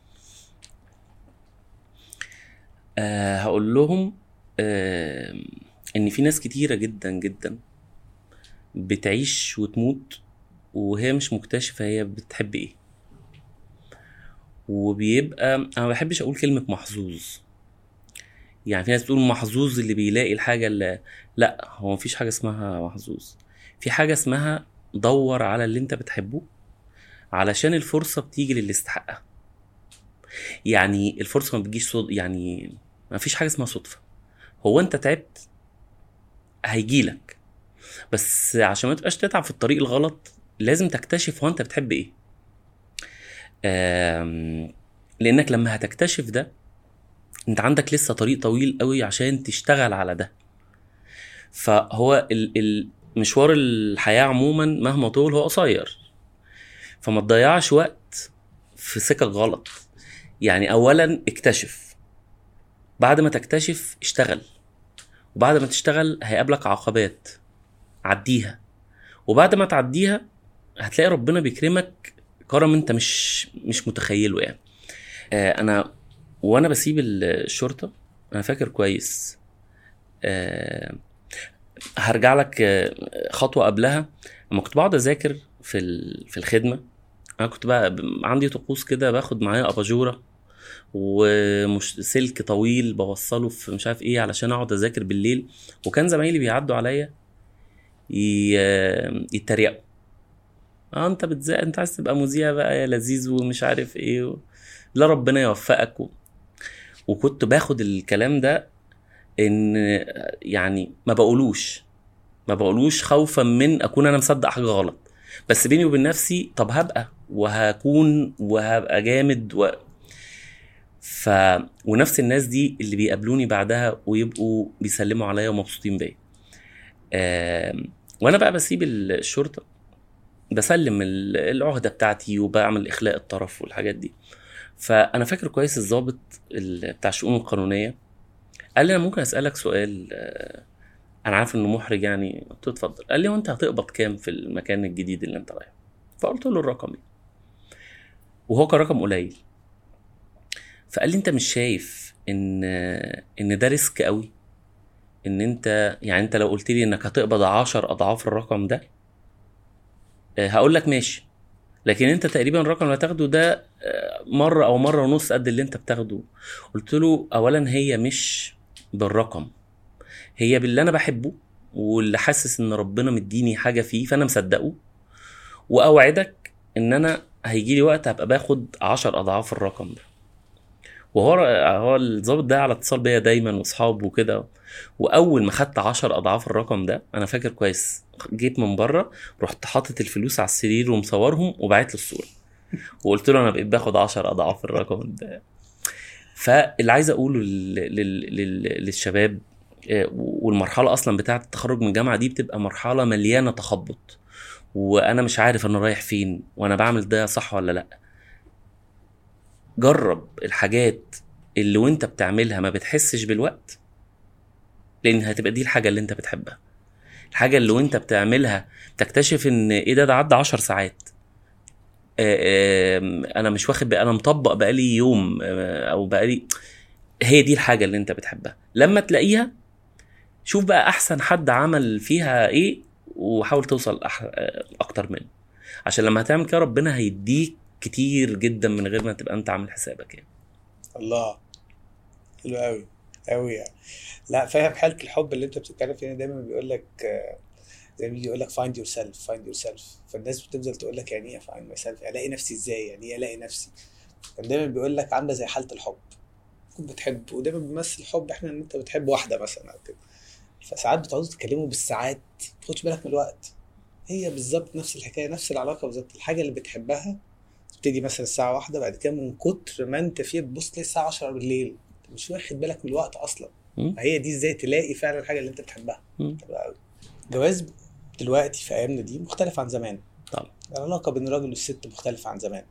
آه هقول لهم آه إن في ناس كتيرة جدا جدا بتعيش وتموت وهي مش مكتشفة هي بتحب إيه. وبيبقى أنا ما بحبش أقول كلمة محظوظ. يعني في ناس بتقول محظوظ اللي بيلاقي الحاجة اللي لا هو مفيش حاجة اسمها محظوظ. في حاجة اسمها دور على اللي انت بتحبه علشان الفرصة بتيجي للي يستحقها يعني الفرصة ما بتجيش صد... يعني ما فيش حاجة اسمها صدفة. هو انت تعبت هيجيلك بس عشان ما تبقاش تتعب في الطريق الغلط لازم تكتشف هو انت بتحب إيه. لانك لما هتكتشف ده انت عندك لسه طريق طويل قوي عشان تشتغل على ده. فهو ال- مشوار الحياة عموما مهما طول هو قصير. فما تضيعش وقت في سكك غلط. يعني اولا اكتشف. بعد ما تكتشف اشتغل. وبعد ما تشتغل هيقابلك عقبات. عديها. وبعد ما تعديها هتلاقي ربنا بيكرمك كرم انت مش مش متخيله يعني. آه أنا وأنا بسيب الشرطة أنا فاكر كويس. آه هرجع لك آه، خطوة قبلها. لما كنت بقعد أذاكر في في الخدمة أنا كنت بقى عندي طقوس كده باخد معايا أباجورة ومش سلك طويل بوصله في مش عارف إيه علشان أقعد أذاكر بالليل. وكان زمايلي بيعدوا عليا ي- يتريقوا. آه أنت بتذاكر أنت عايز تبقى مذيع بقى يا لذيذ ومش عارف إيه و... لا ربنا يوفقك و... وكنت باخد الكلام ده إن يعني ما بقولوش ما بقولوش خوفا من أكون أنا مصدق حاجة غلط. بس بيني وبين نفسي طب هبقى وهكون وهبقى جامد و... ف ونفس الناس دي اللي بيقابلوني بعدها ويبقوا بيسلموا عليا ومبسوطين بيا. آم، وأنا بقى بسيب الشرطة بسلم ال- العهدة بتاعتي وبعمل إخلاء الطرف والحاجات دي. فأنا فاكر كويس الضابط ال- بتاع الشؤون القانونية. قال لي أنا ممكن أسألك سؤال آه، أنا عارف إنه محرج يعني. قلت له اتفضل. قال لي هو أنت هتقبض كام في المكان الجديد اللي أنت رايحه؟ فقلت له الرقم إيه؟ وهو كان رقم قليل. فقال لي أنت مش شايف إن إن ده ريسك قوي؟ إن أنت يعني أنت لو قلت لي إنك هتقبض عشر أضعاف الرقم ده آه، هقول لك ماشي. لكن أنت تقريبا الرقم اللي هتاخده ده آه، مرة أو مرة ونص قد اللي أنت بتاخده. قلت له اولا هي مش بالرقم هي باللي أنا بحبه واللي حاسس إن ربنا مديني حاجة فيه فأنا مصدقه وأوعدك إن أنا هيجي لي وقت هبقى باخد عشر أضعاف الرقم ده. وهو هو الظابط ده على اتصال بيا دايما واصحابه وكده. وأول ما خدت عشر أضعاف الرقم ده أنا فاكر كويس جيت من بره رحت حاطط الفلوس على السرير ومصورهم وبعت له الصورة وقلت له أنا بقيت باخد عشر أضعاف الرقم ده. فاللي عايز أقوله لل... لل... لل... للشباب آه، والمرحلة أصلا بتاعة التخرج من الجامعة دي بتبقى مرحلة مليانة تخبط. وأنا مش عارف أنا رايح فين وأنا بعمل ده صح ولا لأ. جرب الحاجات اللي وأنت بتعملها ما بتحسش بالوقت لأن هتبقى دي الحاجة اللي أنت بتحبها. الحاجة اللي وأنت بتعملها تكتشف إن إيه ده ده عدى عشر ساعات. آم، أنا مش واخد أنا مطبق بقالي يوم آه، أو بقالي هي دي الحاجة اللي أنت بتحبها. لما تلاقيها شوف بقى أحسن حد عمل فيها إيه وحاول توصل. آه، أكتر منه. عشان لما هتعمل كده ربنا هيديك كتير جدا من غير ما تبقى أنت عامل حسابك يعني. الله. حلو قوي قوي يعني. لا فاهم حالة الحب اللي أنت بتتكلم فيها دايما بيقول لك آه، زي ما يقول لك find yourself find yourself. فالناس بتفضل تقول لك يعني إيه find myself ألاقي نفسي إزاي؟ يعني إيه ألاقي نفسي؟ كان دايما بيقول لك عاملة زي حالة الحب. تكون بتحب ودايما بيمثل الحب إحنا إن أنت بتحب واحدة مثلا أو كده. فساعات بتقعدوا تتكلموا بالساعات ما تاخدش بالك من الوقت. هي بالظبط نفس الحكاية نفس العلاقة بالظبط. الحاجة اللي بتحبها تبتدي مثلا الساعة واحدة بعد كده من كتر ما أنت فيها تبص الساعة 10 بالليل. أنت مش واخد بالك من الوقت أصلا. فهي دي إزاي تلاقي فعلا الحاجة اللي أنت بتحبها. جواز دلوقتي في أيامنا دي مختلف عن زمان. طبعا. العلاقة بين الراجل والست مختلفة عن زمان.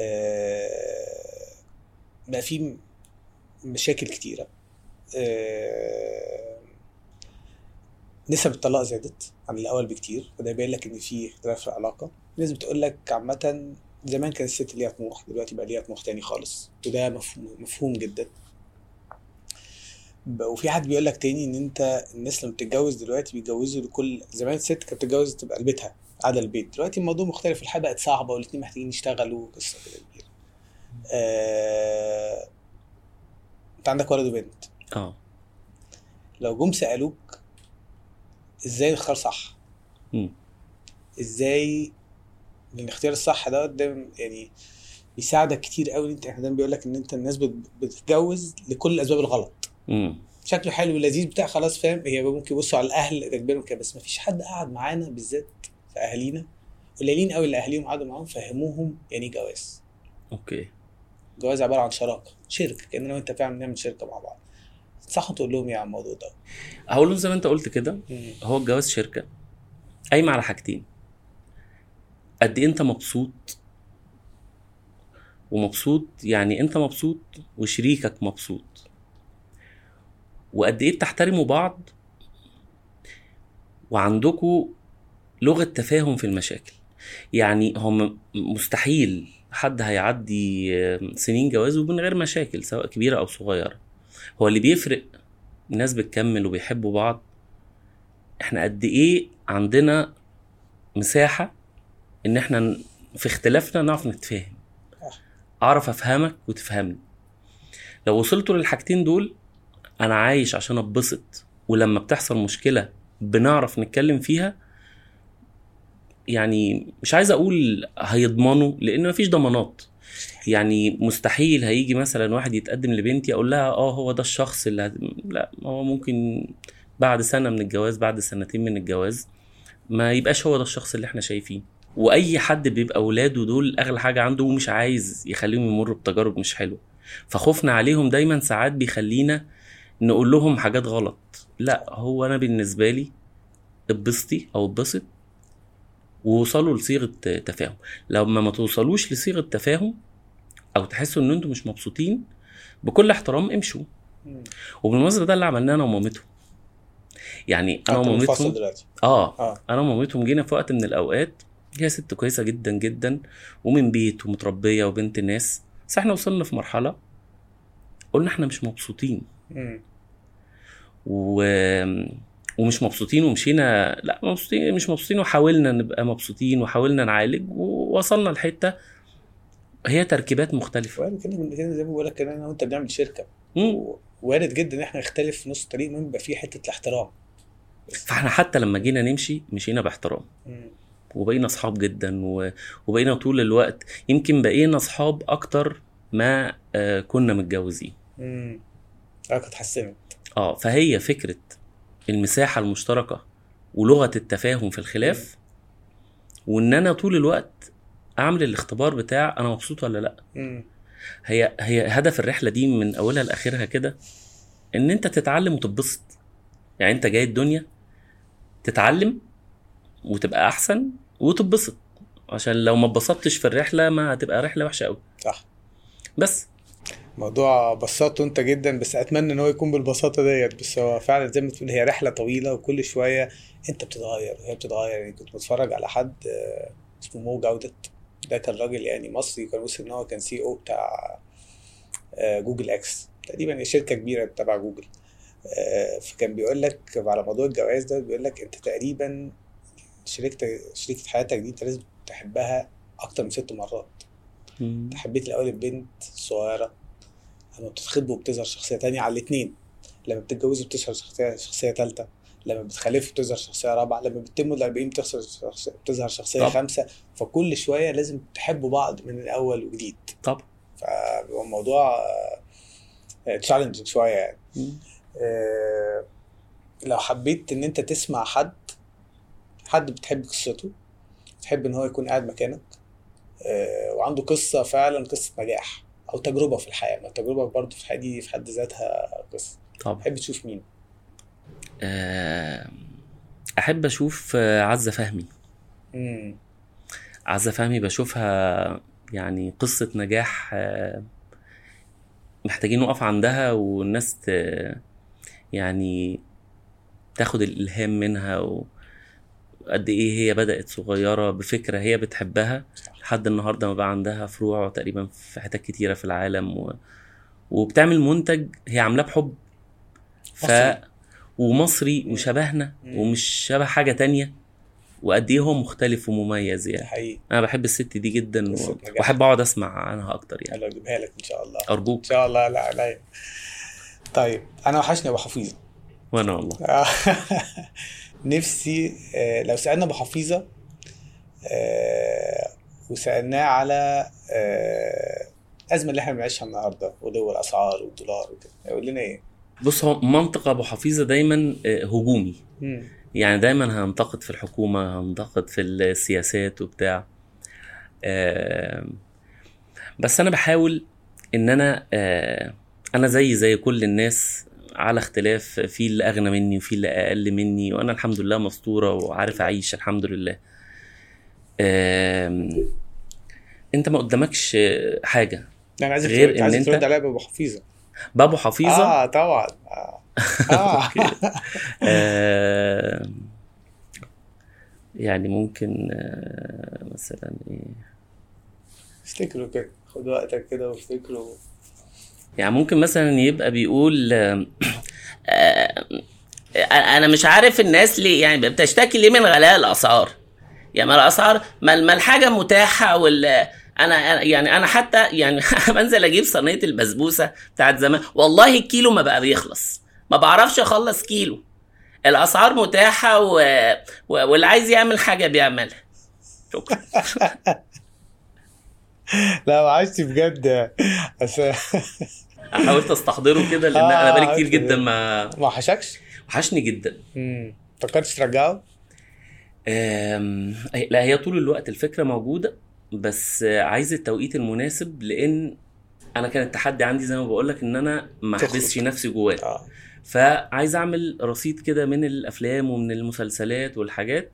آه، بقى في مشاكل كتيرة. آه، نسب الطلاق زادت عن الأول بكتير. وده يبين لك إن في اختلاف في العلاقة. ناس بتقول لك عامة زمان كان الست ليها طموح دلوقتي بقى ليها طموح تاني خالص. وده مفهوم مفهوم جدا. وفي حد بيقول لك تاني إن أنت الناس لما بتتجوز دلوقتي بيتجوزوا لكل زمان الست كانت بتتجوز تبقى لبيتها قاعدة البيت. دلوقتي الموضوع مختلف الحياة بقت صعبه والاتنين محتاجين يشتغلوا قصه كده كبيرة. آه... أنت عندك ولد وبنت. آه. لو جم سألوك إزاي نختار صح؟ مم. إزاي الاختيار الصح ده دايما يعني بيساعدك كتير قوي أنت إحنا دايما بيقول لك إن أنت الناس بت- بتتجوز لكل الأسباب الغلط. مم. شكله حلو ولذيذ بتاع خلاص فاهم؟ هي ممكن يبصوا على الأهل تكبيرهم كده بس ما فيش حد قعد معانا بالذات في أهالينا. قليلين قوي اللي أهاليهم قعدوا معاهم فهموهم يعني إيه جواز. أوكي. الجواز عبارة عن شراكة شركة كاننا وانت فعلا بنعمل شركة مع بعض. صح تقول لهم إيه على الموضوع ده؟ هقول لهم زي ما أنت قلت كده. هو الجواز شركة. قايمة على حاجتين. قد إيه أنت مبسوط؟ ومبسوط يعني أنت مبسوط وشريكك مبسوط. وقد إيه بتحترموا بعض وعندكوا لغة تفاهم في المشاكل. يعني هم مستحيل حد هيعدي سنين جوازه من غير مشاكل سواء كبيرة أو صغيرة. هو اللي بيفرق الناس بتكمل وبيحبوا بعض. إحنا قد إيه عندنا مساحة ان إحنا في اختلافنا نعرف نتفاهم. أعرف أفهمك وتفهمني. لو وصلتوا للحاجتين دول أنا عايش عشان أتبسط ولما بتحصل مشكلة بنعرف نتكلم فيها يعني مش عايز أقول هيضمنوا لأن مفيش ضمانات. يعني مستحيل هيجي مثلا واحد يتقدم لبنتي أقول لها آه هو ده الشخص اللي هت... لا هو ممكن بعد سنة من الجواز بعد سنتين من الجواز ما يبقاش هو ده الشخص اللي إحنا شايفين وأي حد بيبقى اولاده دول أغلى حاجة عنده ومش عايز يخليهم يمروا بتجارب مش حلوة. فخوفنا عليهم دايما ساعات بيخلينا نقول لهم حاجات غلط. لا هو أنا بالنسبة لي اتبسطي أو اتبسط ووصلوا لصيغة تفاهم. لما ما توصلوش لصيغة تفاهم أو تحسوا إن أنتوا مش مبسوطين بكل احترام امشوا. وبالمناسبة ده اللي عملناه أنا ومامتهم. يعني أنا ومامتهم دلوقتي. آه. أنا ومامتهم جينا في وقت من الأوقات هي ست كويسة جدا جدا ومن بيت ومتربية وبنت ناس بس إحنا وصلنا في مرحلة قلنا إحنا مش مبسوطين. و... ومش مبسوطين ومشينا. لا مبسوطين مش مبسوطين وحاولنا نبقى مبسوطين وحاولنا نعالج ووصلنا لحتة هي تركيبات مختلفة. من كده زي ما بقول لك أنا وأنت بنعمل شركة. وارد جدا إن إحنا نختلف في نص الطريق المهم يبقى في حتة الاحترام. فإحنا حتى لما جينا نمشي مشينا باحترام. وبقينا أصحاب جدا و... وبقينا طول الوقت يمكن بقينا أصحاب أكتر ما آه، كنا متجوزين. مم. آه اتحسنت آه فهي فكرة المساحة المشتركة ولغة التفاهم في الخلاف وإن أنا طول الوقت أعمل الاختبار بتاع أنا مبسوط ولا لأ. هي هي هدف الرحلة دي من أولها لآخرها كده إن أنت تتعلم وتتبسط. يعني أنت جاي الدنيا تتعلم وتبقى أحسن وتتبسط. عشان لو ما اتبسطتش في الرحلة ما هتبقى رحلة وحشة قوي صح. بس. موضوع بسطته انت جدا بس اتمنى ان هو يكون بالبساطه ديت بس هو فعلا زي ما تقول هي رحلة طويلة وكل شوية انت بتتغير وهي بتتغير. يعني كنت بتفرج على حد آه، اسمه مو جودة ده كان راجل يعني مصري كان وصل إن هو كان سي أو بتاع آه، جوجل إكس. تقريبا شركة كبيرة تبع جوجل. آه، فكان بيقول لك على موضوع الجواز ده بيقول لك انت تقريبا شريكتك شريكة حياتك دي انت لازم تحبها أكتر من ست مرات. انت حبيت الأول البنت الصغيره لما بتتخطبوا بتظهر شخصية تانية على الاتنين. لما بتتجوزوا بتظهر شخصيه شخصية تالتة. لما بتخلفوا بتظهر شخصية رابعة. لما بتتموا ال 40 بتظهر شخصية. خامسة. فكل شوية لازم تحبوا بعض من الأول وجديد. طبعا فهو الموضوع تشالنجينج شوية يعني. آه، لو حبيت إن أنت تسمع حد حد بتحب قصته تحب إن هو يكون قاعد مكانك آه، وعنده قصة فعلا قصة نجاح. أو تجربة في الحياة. ما التجربة برضه في الحياة دي في حد ذاتها قصة. طبعا. تحب تشوف مين؟ أحب أشوف عزة فهمي. امم عزة فهمي بشوفها يعني قصة نجاح محتاجين نقف عندها والناس ت... يعني تاخد الإلهام منها وقد إيه هي بدأت صغيرة بفكرة هي بتحبها. لحد النهارده ما بقى عندها فروع تقريبا في حتت كتيرة في العالم و... وبتعمل منتج هي عاملاه بحب. ف مصري. ومصري. وشبهنا مم. ومش شبه حاجة تانية. وقد إيه هو مختلف ومميز يعني. حقيقي أنا بحب الست دي جدا و... وأحب أقعد أسمع عنها أكتر يعني. يلا اجيبها لك إن شاء الله. إن ارجوك شاء الله لا عليا. طيب أنا وحشني أبو حفيظه وأنا والله. نفسي آه، لو سألنا ابو حفيظه آه، وسألناه على آه، الازمه اللي إحنا بنعيشها النهارده ودول الأسعار والدولار وكده هيقول لنا إيه؟ بص هو منطق أبو حفيظة دايما آه، هجومي مم. يعني دايما هنتقد في الحكومة هنتقد في السياسات وبتاع آه، بس أنا بحاول إن أنا آه أنا زي زي كل الناس على اختلاف في اللي أغنى مني وفي اللي أقل مني وأنا الحمد لله مستورة وعارف أعيش الحمد لله. أنت ما قدامكش حاجة أنا عايزك غير عايزك أنت- ترد عليا بابو حفيظة. بابو حفيظة؟ آه طبعا. آه, آه. يعني ممكن آه مثلا إيه؟ افتكروا كده خد وقتك كده وافتكروا. يعني ممكن مثلا يبقى بيقول آه، آه، أنا مش عارف الناس ليه يعني بتشتكي ليه من غلاء الأسعار؟ يعني ما الأسعار ما الحاجة متاحة وال أنا يعني أنا حتى يعني بنزل أجيب صينية البسبوسة بتاعت زمان والله الكيلو ما بقى بيخلص ما بعرفش أخلص كيلو. الأسعار متاحة و... و... واللي عايز يعمل حاجة بيعملها. شكرا. لا وعشت بجد حاولت أستحضره كده لأن أنا بقالي كتير آه، جدا ما ما وحشكش؟ وحشني جدا امم فكرتش ترجعه؟ أم، لا هي طول الوقت الفكرة موجودة بس عايز التوقيت المناسب لأن أنا كان التحدي عندي زي ما بقول لك إن أنا ما. احبسش نفسي جوايا آه فعايز أعمل رصيد كده من الأفلام ومن المسلسلات والحاجات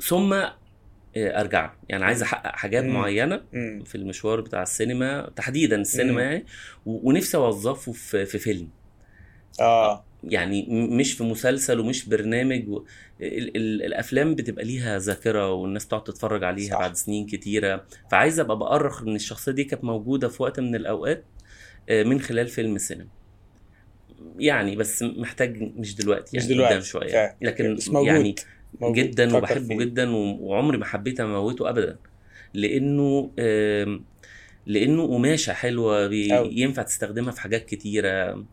ثم آه، أرجع يعني عايز أحقق حاجات مم. معينة امم في المشوار بتاع السينما تحديدا مم. السينما يعني و- ونفسي أوظفه في في فيلم آه يعني مش في مسلسل ومش برنامج و... ال... ال... الأفلام بتبقى ليها ذاكرة والناس تقعد تتفرج عليها صح. بعد سنين كتيرة فعايز أبقى بأرخ إن الشخصية دي كانت موجودة في وقت من الأوقات آه، من خلال فيلم سينما يعني بس محتاج مش دلوقتي مش يعني دلوقتي، قدام شوية. لكن موجود. يعني. جدا وبحبه. جدا وعمري ما حبيت اموته ابدا. لأنه لأنه قماشة حلوة. ينفع تستخدمها في حاجات كتيرة.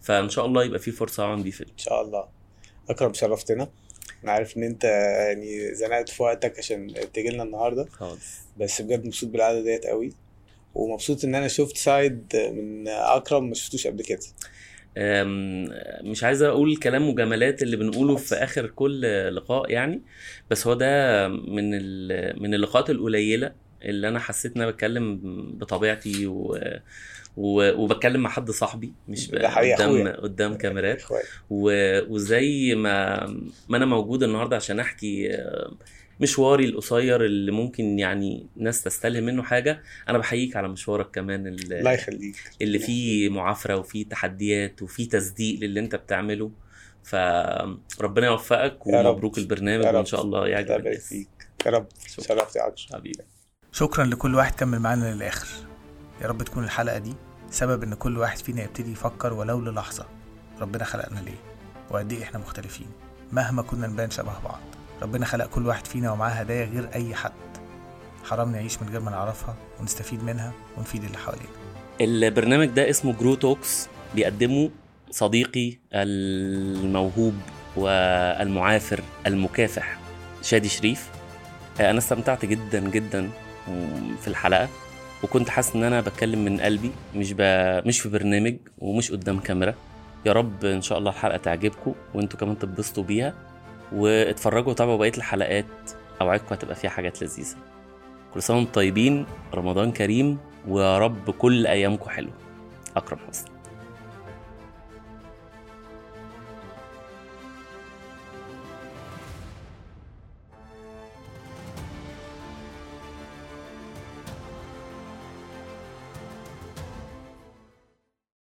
فإن شاء الله يبقى في فرصة اعمل بيه فيلم إن شاء الله. اكرم شرفتنا. أنا عارف إن أنت يعني زنقت في وقتك عشان تيجي لنا النهارده. خالص. بس بجد مبسوط بالقعدة ديت قوي ومبسوط إن أنا شفت سايد من أكرم ما شفتوش قبل كده. مش عايز أقول كلام مجاملات اللي بنقوله في آخر كل لقاء يعني بس هو ده من ال- من اللقاءات القليلة اللي أنا حسيت إن أنا بتكلم بطبيعتي و و- وبتكلم مع حد صاحبي مش ب- قدام. قدام كاميرات. و- وزي ما ما أنا موجود النهارده عشان أحكي مشواري القصير اللي ممكن يعني ناس تستلهم منه حاجة أنا بحييك على مشوارك كمان اللي الله يخليك. اللي فيه معافرة وفيه تحديات وفيه تصديق للي أنت بتعمله. فربنا يوفقك. ومبروك البرنامج. وإن شاء الله الله يعجب يبارك الناس فيك. يا رب. شكرا. شرفت يا حبيبي. شكرا لكل واحد كمل معانا للآخر. يا رب تكون الحلقة دي سبب إن كل واحد فينا يبتدي يفكر ولو للحظة. ربنا خلقنا ليه؟ وقد إيه إحنا مختلفين؟ مهما كنا نبان شبه بعض. ربنا خلق كل واحد فينا ومعاه هدايا غير أي حد. حرام نعيش من غير ما نعرفها ونستفيد منها ونفيد اللي حوالينا. البرنامج ده اسمه Grow Talks بيقدمه صديقي الموهوب والمعافر المكافح شادي شريف. أنا استمتعت جدا جدا في الحلقة وكنت حاسس إن أنا بتكلم من قلبي مش ب... مش في برنامج ومش قدام كاميرا. يا رب إن شاء الله الحلقة تعجبكم وأنتوا كمان تتبسطوا بيها. واتفرجوا وتابعوا بقية الحلقات أوعدكم هتبقى فيها حاجات لذيذة. كل سنة وأنتم طيبين رمضان كريم ويا رب كل أيامكم حلوة. أكرم حسني.